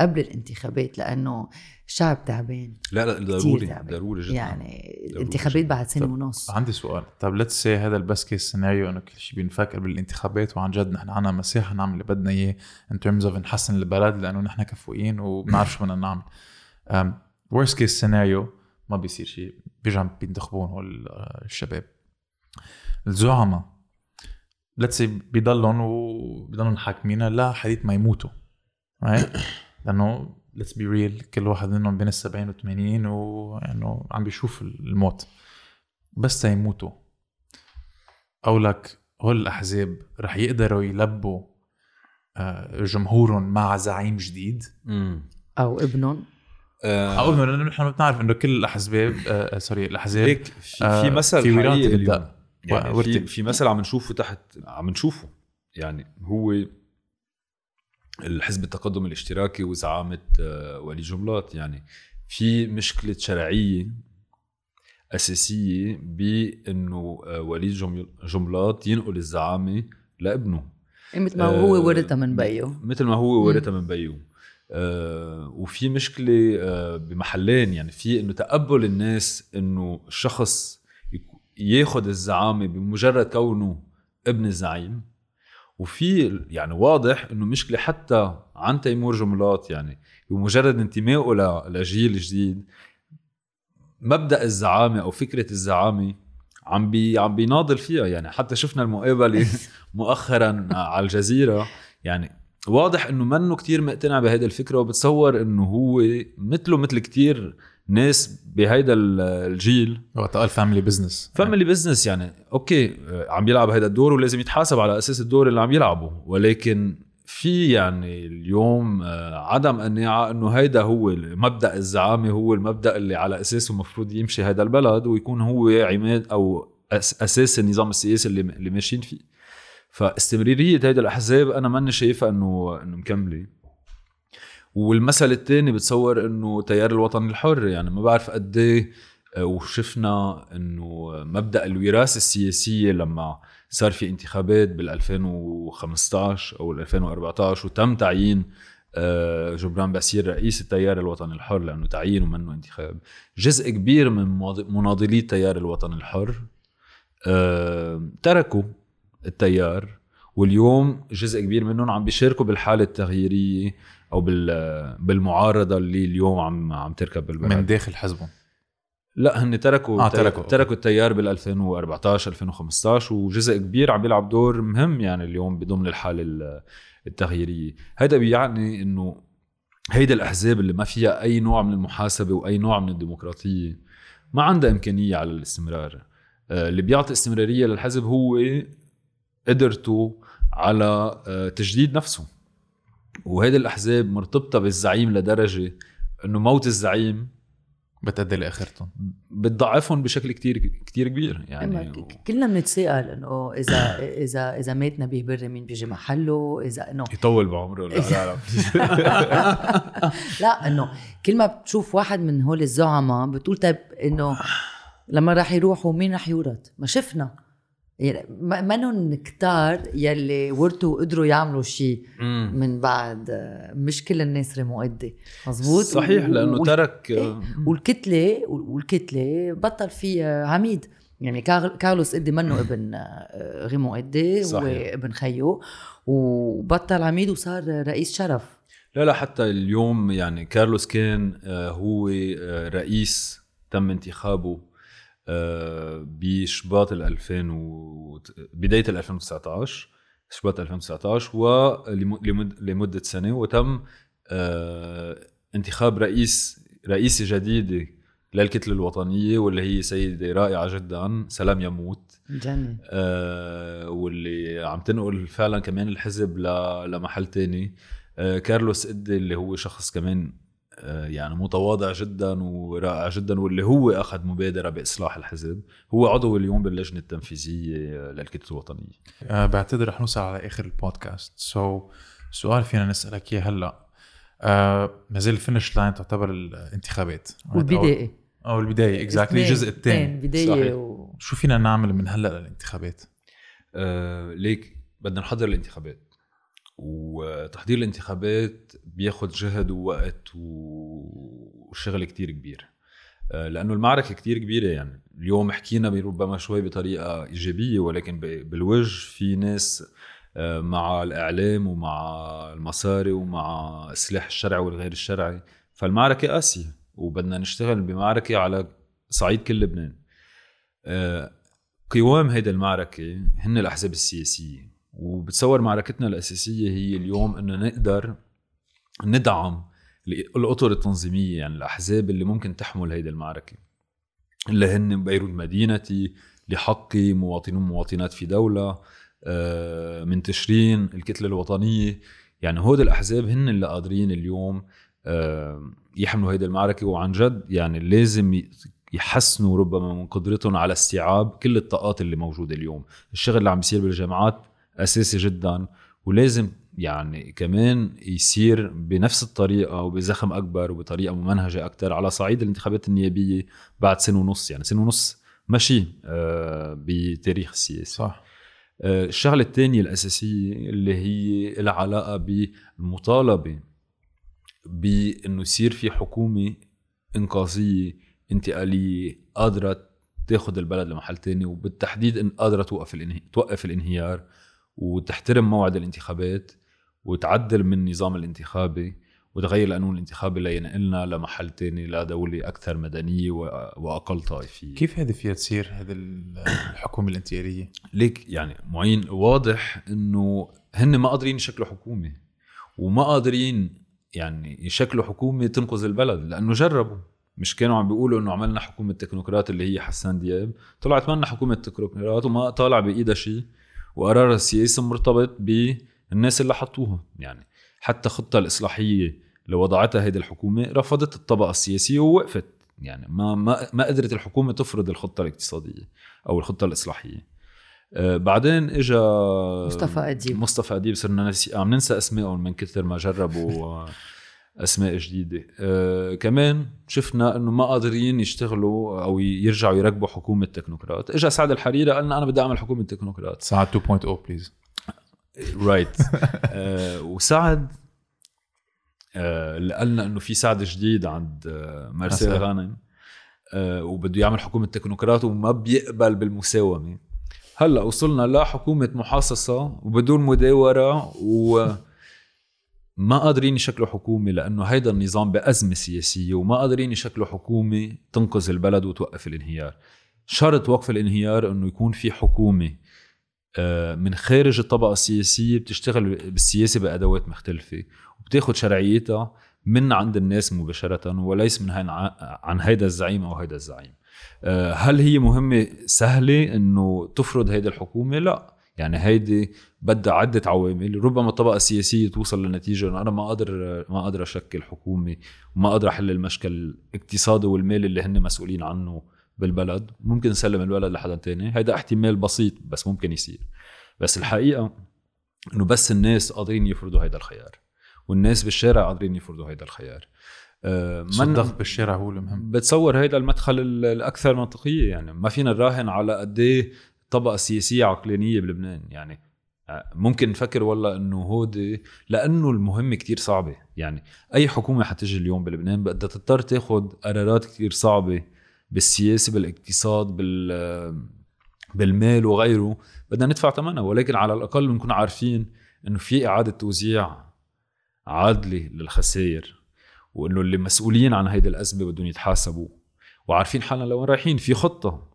قبل الانتخابات لأنه الشعب تعبان. لا لا ضروري. ضروري جدا. يعني الانتخابات. بعد سنة طب ونص. عندي سؤال. طب let's say هذا ال best case scenario إنه كل شيء بنفكر بالانتخابات وعن جد نحن عنا مساحة نعمل اللي بدنا إياه in terms of نحسن البلد لأنه نحن كفؤين وبنعرف شو بدنا نعمل. worst case scenario ما بيصير شيء. بيرجع بينتخبون هول الشباب. الزعماء. let's say بيضلهم وبيضلهم حاكمينها لحديث ما يموتوا. Right? لأنه let's be real كل واحد منهم بين ال 70 و 80 وانه عم بيشوف الموت. بس تيموتوا أو لك هول الأحزاب رح يقدروا يلبوا آه، جمهورهم مع زعيم جديد. أو ابنهم. آه، أو إنه لأنه نحن بنعرف إنه كل الأحزاب آه، سوري الأحزاب هيك في, آه، في مثل في بالدق. اليوم. يعني في, ورثة. في مثل عم نشوفه تحت عم نشوفه يعني هو الحزب التقدم الاشتراكي وزعامة آه، ولي جملات يعني في مشكلة شرعية أساسية بأنه آه، ولي جم- جملات ينقل الزعامة لابنه مثل ما هو آه، ورثها من بيه مثل ما هو ورثها من بيو آه وفي مشكلة آه بمحلين. يعني في إنه تقبل الناس إنه الشخص ياخذ الزعامة بمجرد كونه ابن الزعيم وفي يعني واضح إنه مشكلة حتى عن تيمور جملات يعني بمجرد انتمائه لجيل جديد مبدأ الزعامة أو فكرة الزعامة عم بي عم بيناضل فيها. يعني حتى شفنا المقابلة مؤخرا على الجزيرة. يعني واضح إنه منه كتير مقتنع بهيدا الفكرة وبتصور إنه هو مثله مثل كتير ناس بهيدا ال- الجيل. وقت قال family business family business يعني okay عم يلعب هيدا الدور ولازم يتحاسب على أساس الدور اللي عم يلعبه. ولكن في يعني اليوم آه، عدم قناعة إنه هيدا هو مبدأ الزعامة هو المبدأ اللي على أساسه المفروض يمشي هيدا البلد ويكون هو عماد أو أساس النظام السياسي اللي اللي ماشيين فيه. فاستمرارية هيدا الأحزاب أنا ماني شايفها انه إنه مكملة. والمثل الثاني بتصور إنه تيار الوطن الحر يعني ما بعرف قد إيه آه، وشفنا إنه مبدأ الوراثة السياسية لما صار في انتخابات بال 2015 أو ال 2014 وتم تعيين آه، جبران باسير رئيس التيار الوطني الحر لأنه تعيين ومنه انتخاب. جزء كبير من مناضلي التيار الوطني الحر آه، تركوا. التيار. واليوم جزء كبير منهم عم بيشاركوا بالحالة التغييرية أو بال- بالمعارضة اللي اليوم عم عم تركب بالبلد. من داخل حزبهم؟ لا هن تركوا آه، تركوا، تركوا, التيار بال 2014 2015 وجزء كبير عم بيلعب دور مهم يعني اليوم بضمن الحالة ال- التغييرية. هذا بيعني إنه هيدا الأحزاب اللي ما فيها أي نوع من المحاسبة وأي نوع من الديمقراطية ما عندها إمكانية على الاستمرار. آه، اللي بيعطي استمرارية للحزب هو قدرته على آه، تجديد نفسه. وهيدي الأحزاب مرتبطة بالزعيم لدرجة إنه موت الزعيم بتأدي لآخرتهم. بتضعفهم بشكل كتير كتير كبير. يعني يعني كلنا بنتساءل إنه إذا إذا إذا مات نبيه بري مين بيجي محله؟ إذا إنه يطول بعمره لا لا لا. لا إنه كل ما بتشوف واحد من هول الزعماء بتقول طيب إنه لما راح يروحوا مين راح يورث؟ ما شفنا. يعني منهم كتار يلي ورثوا وقدروا يعملوا شيء من بعد آه، مش كل الناس رموقدي مزبوط صحيح لأنه وال- ترك إيه، والكتلة والكتلة بطل في آه، عميد. يعني كار- كارلوس قدي منه ابن آه، ريمو قدي صحيح. وابن خيو وبطل عميد وصار رئيس شرف. لا لا حتى اليوم يعني كارلوس كان آه، هو آه، رئيس تم انتخابه. آه، بشباط ال 2000 و... بداية ال 2019 شباط 2019 ولمده سنة وتم آه، انتخاب رئيس رئيسه جديده للكتلة الوطنية واللي هي سيدة رائعة جدا سلام يموت. جنن آه، واللي عم تنقل فعلا كمان الحزب ل- لمحل تاني. آه، كارلوس إدي اللي هو شخص كمان آه، يعني متواضع جدا ورائع جدا واللي هو أخذ مبادرة بإصلاح الحزب. هو عضو اليوم باللجنة التنفيذية للكتلة الوطنية. أه بعتذر رح نوصل على آخر ال podcast. so so, سؤال فينا نسألك إياه هلأ. أه ما زال ال finish line تعتبر الانتخابات. والبداية. أو, أو البدايه exactly الجزء الثاني. بداية. و... شو فينا نعمل من هلأ للانتخابات؟ آه، ليك بدنا نحضر الانتخابات. وتحضير الانتخابات بياخد جهد ووقت وشغل كتير كبير. آه، لأنه المعركة كتير كبيرة يعني. اليوم حكينا ربما شوي بطريقة إيجابية ولكن بالوجه في ناس آه، مع الإعلام ومع المصاري ومع السلاح الشرعي والغير الشرعي. فالمعركة قاسية وبدنا نشتغل بمعركة على صعيد كل لبنان. آه، قوام هيدا المعركة هن الأحزاب السياسية. وبتصور معركتنا الأساسية هي اليوم إنه نقدر ندعم الأطر التنظيمية يعني الأحزاب اللي ممكن تحمل هيدي المعركة. اللي هن بيروت مدينتي لحقي مواطنون مواطنات في دولة آه، من تشرين الكتلة الوطنية. يعني هود الأحزاب هن اللي قادرين اليوم آه، يحملوا هيدي المعركة. وعن جد يعني لازم يحسنوا ربما من قدرتهم على استيعاب كل الطاقات اللي موجودة اليوم. الشغل اللي عم بيصير بالجامعات أساسي جدا ولازم يعني كمان يصير بنفس الطريقة وبزخم أكبر وبطريقة ممنهجة أكثر على صعيد الانتخابات النيابية بعد سنة ونص. يعني سنة ونص ماشي آه، بتاريخ السياسة صح. آه، الشغلة الثانية الأساسية اللي هي لها علاقة بالمطالبه بإنه يصير في حكومة إنقاذية انتقالية قادرة تاخذ البلد لمحل تاني وبالتحديد إن قادرة توقف الانهي... توقف الانهيار. وتحترم موعد الانتخابات وتعدل من النظام الانتخابي وتغير القانون الانتخابي لينقلنا لمحل تاني لدولة أكثر مدنية وأقل طائفية. كيف هذه فيها تصير هذه الحكومة الانتيارية؟ ليك يعني معين واضح إنه هن ما قادرين يشكلوا حكومة وما قادرين يعني يشكلوا حكومة تنقذ البلد لأنه جربوا. مش كانوا عم بيقولوا إنه عملنا حكومة تكنوقراط اللي هي حسان دياب. طلعت منا حكومة تكنوقراط وما طالع بإيدها شيء. وقرار السياسي مرتبط بالناس اللي حطوها. يعني حتى خطة الإصلاحية اللي وضعتها هيدي الحكومة رفضت الطبقة السياسية ووقفت. يعني ما ما ما قدرت الحكومة تفرض الخطة الاقتصادية أو الخطة الإصلاحية. آه بعدين اجى مصطفى أديب. مصطفى أديب صرنا نسي عم ننسى أسمائهم من كثر ما جربوا. أسماء جديدة. آه كمان شفنا إنه ما قادرين يشتغلوا أو يرجعوا يركبوا حكومة تكنوقراط. اجى سعد الحريري قال لنا أنا بدي أعمل حكومة تكنوقراط. سعد 2.0 please right وسعد آه اللي قالنا إنه في سعد جديد عند آه مارسيل غانم آه وبده يعمل حكومة تكنوقراط وما بيقبل بالمساومة. هلأ وصلنا لحكومة محاصصة وبدون مداورة و ما قادرين يشكلوا حكومة لأنه هيدا النظام بأزمة سياسية وما قادرين يشكلوا حكومة تنقذ البلد وتوقف الانهيار. شرط وقف الانهيار أنه يكون في حكومة آه، من خارج الطبقة السياسية بتشتغل بالسياسة بأدوات مختلفة وبتاخد شرعيتها من عند الناس مباشرة وليس من عن هيدا الزعيم أو هيدا الزعيم. آه، هل هي مهمة سهلة أنه تفرض هيدا الحكومة؟ لا. يعني هيدي بدها عدة عوامل. ربما الطبقه السياسيه توصل لنتيجة إنه أنا ما قادر ما قادر أشكل حكومة وما قادر أحل المشكل الاقتصادي والمالي اللي هن مسؤولين عنه بالبلد. ممكن نسلم البلد لحدا تاني. هيدا احتمال بسيط بس ممكن يصير. بس الحقيقة إنه بس الناس قادرين يفرضوا هيدا الخيار والناس بالشارع قادرين يفرضوا هيدا الخيار. أه من الضغط بالشارع هو المهم. بتصور هيدا المدخل الأكثر منطقية يعني. ما فينا نراهن على قد إيه طبقة سياسية عقلانية بلبنان. يعني آه، ممكن نفكر والله إنه هودي لأنه المهمه كتير صعبة. يعني أي حكومة حتجي اليوم بلبنان بدها تضطر تاخذ قرارات كتير صعبة بالسياسة بالاقتصاد بال بالمال وغيره. بدنا ندفع ثمنها ولكن على الأقل بنكون عارفين إنه في إعادة توزيع عادلة للخسائر وإنه اللي مسؤولين عن هيدي الأزمة بدهم يتحاسبوا. وعارفين حالنا لوين رايحين. في خطة.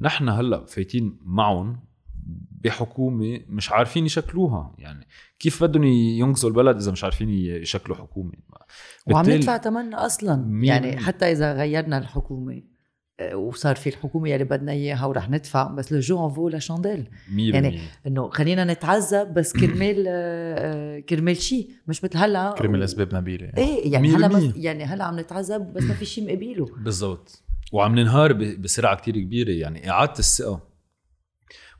نحن هلا فايتين معهم بحكومة مش عارفين يشكلوها. يعني كيف بدهم ينقذوا البلد إذا مش عارفين يشكلوا حكومة؟ وعم ندفع ثمنها أصلا. يعني حتى إذا غيرنا الحكومة آه، وصار في الحكومة اللي بدنا إياها ورح ندفع بس لو جو ان فو لا شانديل يعني إنه خلينا نتعذب بس كرمال آه، كرمال شيء مش مثل هلأ كرمال أسباب نبيلة. إيه يعني هلأ يعني هلأ عم نتعذب بس ما في شيء مقابله بالضبط. وعم ننهار بسرعة كتير كبيرة يعني إعادة الثقة.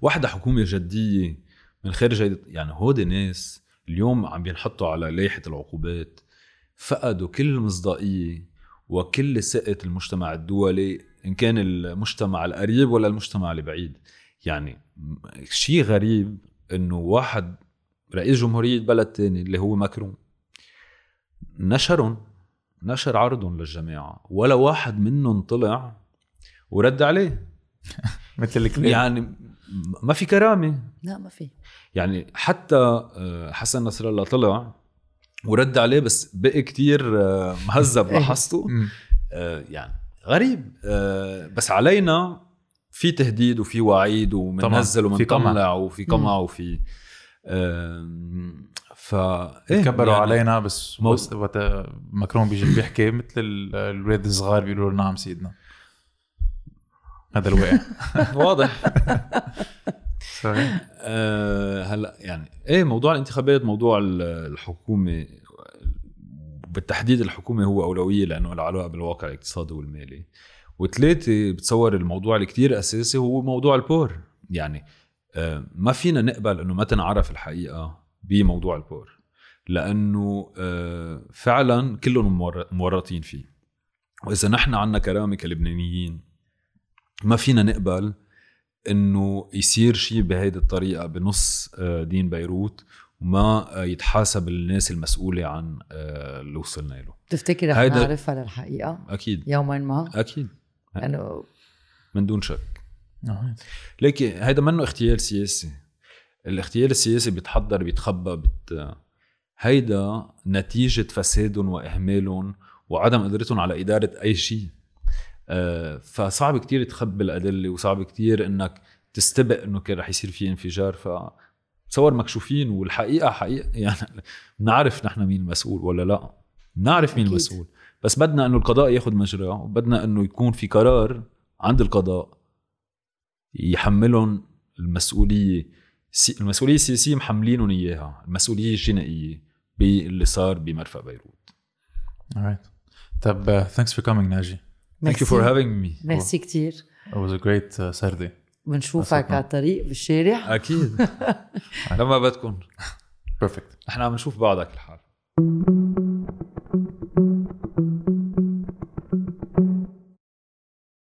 واحدة حكومة جدية من خارج يعني هودي ناس اليوم عم بينحطوا على لائحة العقوبات فقدوا كل المصداقيه وكل ثقة المجتمع الدولي إن كان المجتمع القريب ولا المجتمع البعيد. يعني شيء غريب إنه واحد رئيس جمهورية بلد تاني اللي هو ماكرون نشرهم. نشر عرضهم للجماعة ولا واحد منهم طلع ورد عليه. مثل الكلاب يعني ما في كرامة. لا ما في. يعني حتى آه، حسن نصر الله طلع ورد عليه بس بقي كتير آه، مهذب. لاحظته. آه، يعني غريب. بس علينا في تهديد وفي وعيد قمع. ومنطلع وفي قمع وفي ف إيه، تكبروا يعني علينا بس مو- وقت وقت ماكرون بيجي بيحكي مثل ال- الولاد الصغار بيقولوا نعم سيدنا. هذا الواقع. واضح. صحيح آه، هلا يعني إيه موضوع الانتخابات موضوع ال- الحكومة بالتحديد الحكومة هو أولوية لأنه له علاقة بالواقع الاقتصادي والمالي. وثلاثة بتصور الموضوع اللي كتير أساسي هو موضوع ال port. يعني ما فينا نقبل إنه ما تنعرف الحقيقة بموضوع ال port لأنه آه، فعلا كلهم مور- مورطين فيه. وإذا نحن عنا كرامة كلبنانيين ما فينا نقبل إنه يصير شيء بهيدي الطريقة بنص آه، دين بيروت وما آه، يتحاسب الناس المسؤولة عن آه، اللي وصلنا له. بتفتكر رح هيدا- نعرفها للحقيقة؟ أكيد. يوما ما؟ أكيد. لأنه من دون شك. آه. ليكي هيدا منه اغتيال سياسي؟ الاغتيال السياسي بيتحضر بيتخبى بت... هيدا نتيجة فسادهم وإهمالهم وعدم قدرتهم على إدارة أي شيء. آه، فصعب كتير تخبي الأدلة وصعب كتير إنك تستبق إنه كان رح يصير في انفجار. ف تصور مكشوفين والحقيقة حقيقة يعني بنعرف نحن مين المسؤول ولا لا. بنعرف مين أكيد. المسؤول بس بدنا إنه القضاء ياخد مجراه وبدنا إنه يكون في قرار عند القضاء. يحملهم المسؤولية سي- المسؤولية السياسية محملينهم إياها المسؤولية الجنائية باللي صار بمرفأ بيروت. Alright طب uh, thanks for coming ناجي. Thank you for having me. ميرسي كتير. It was a great uh, Saturday. بنشوفك. على الطريق بالشارع. أكيد. لما بدكم. Perfect. نحن عم نشوف بعض على كل حال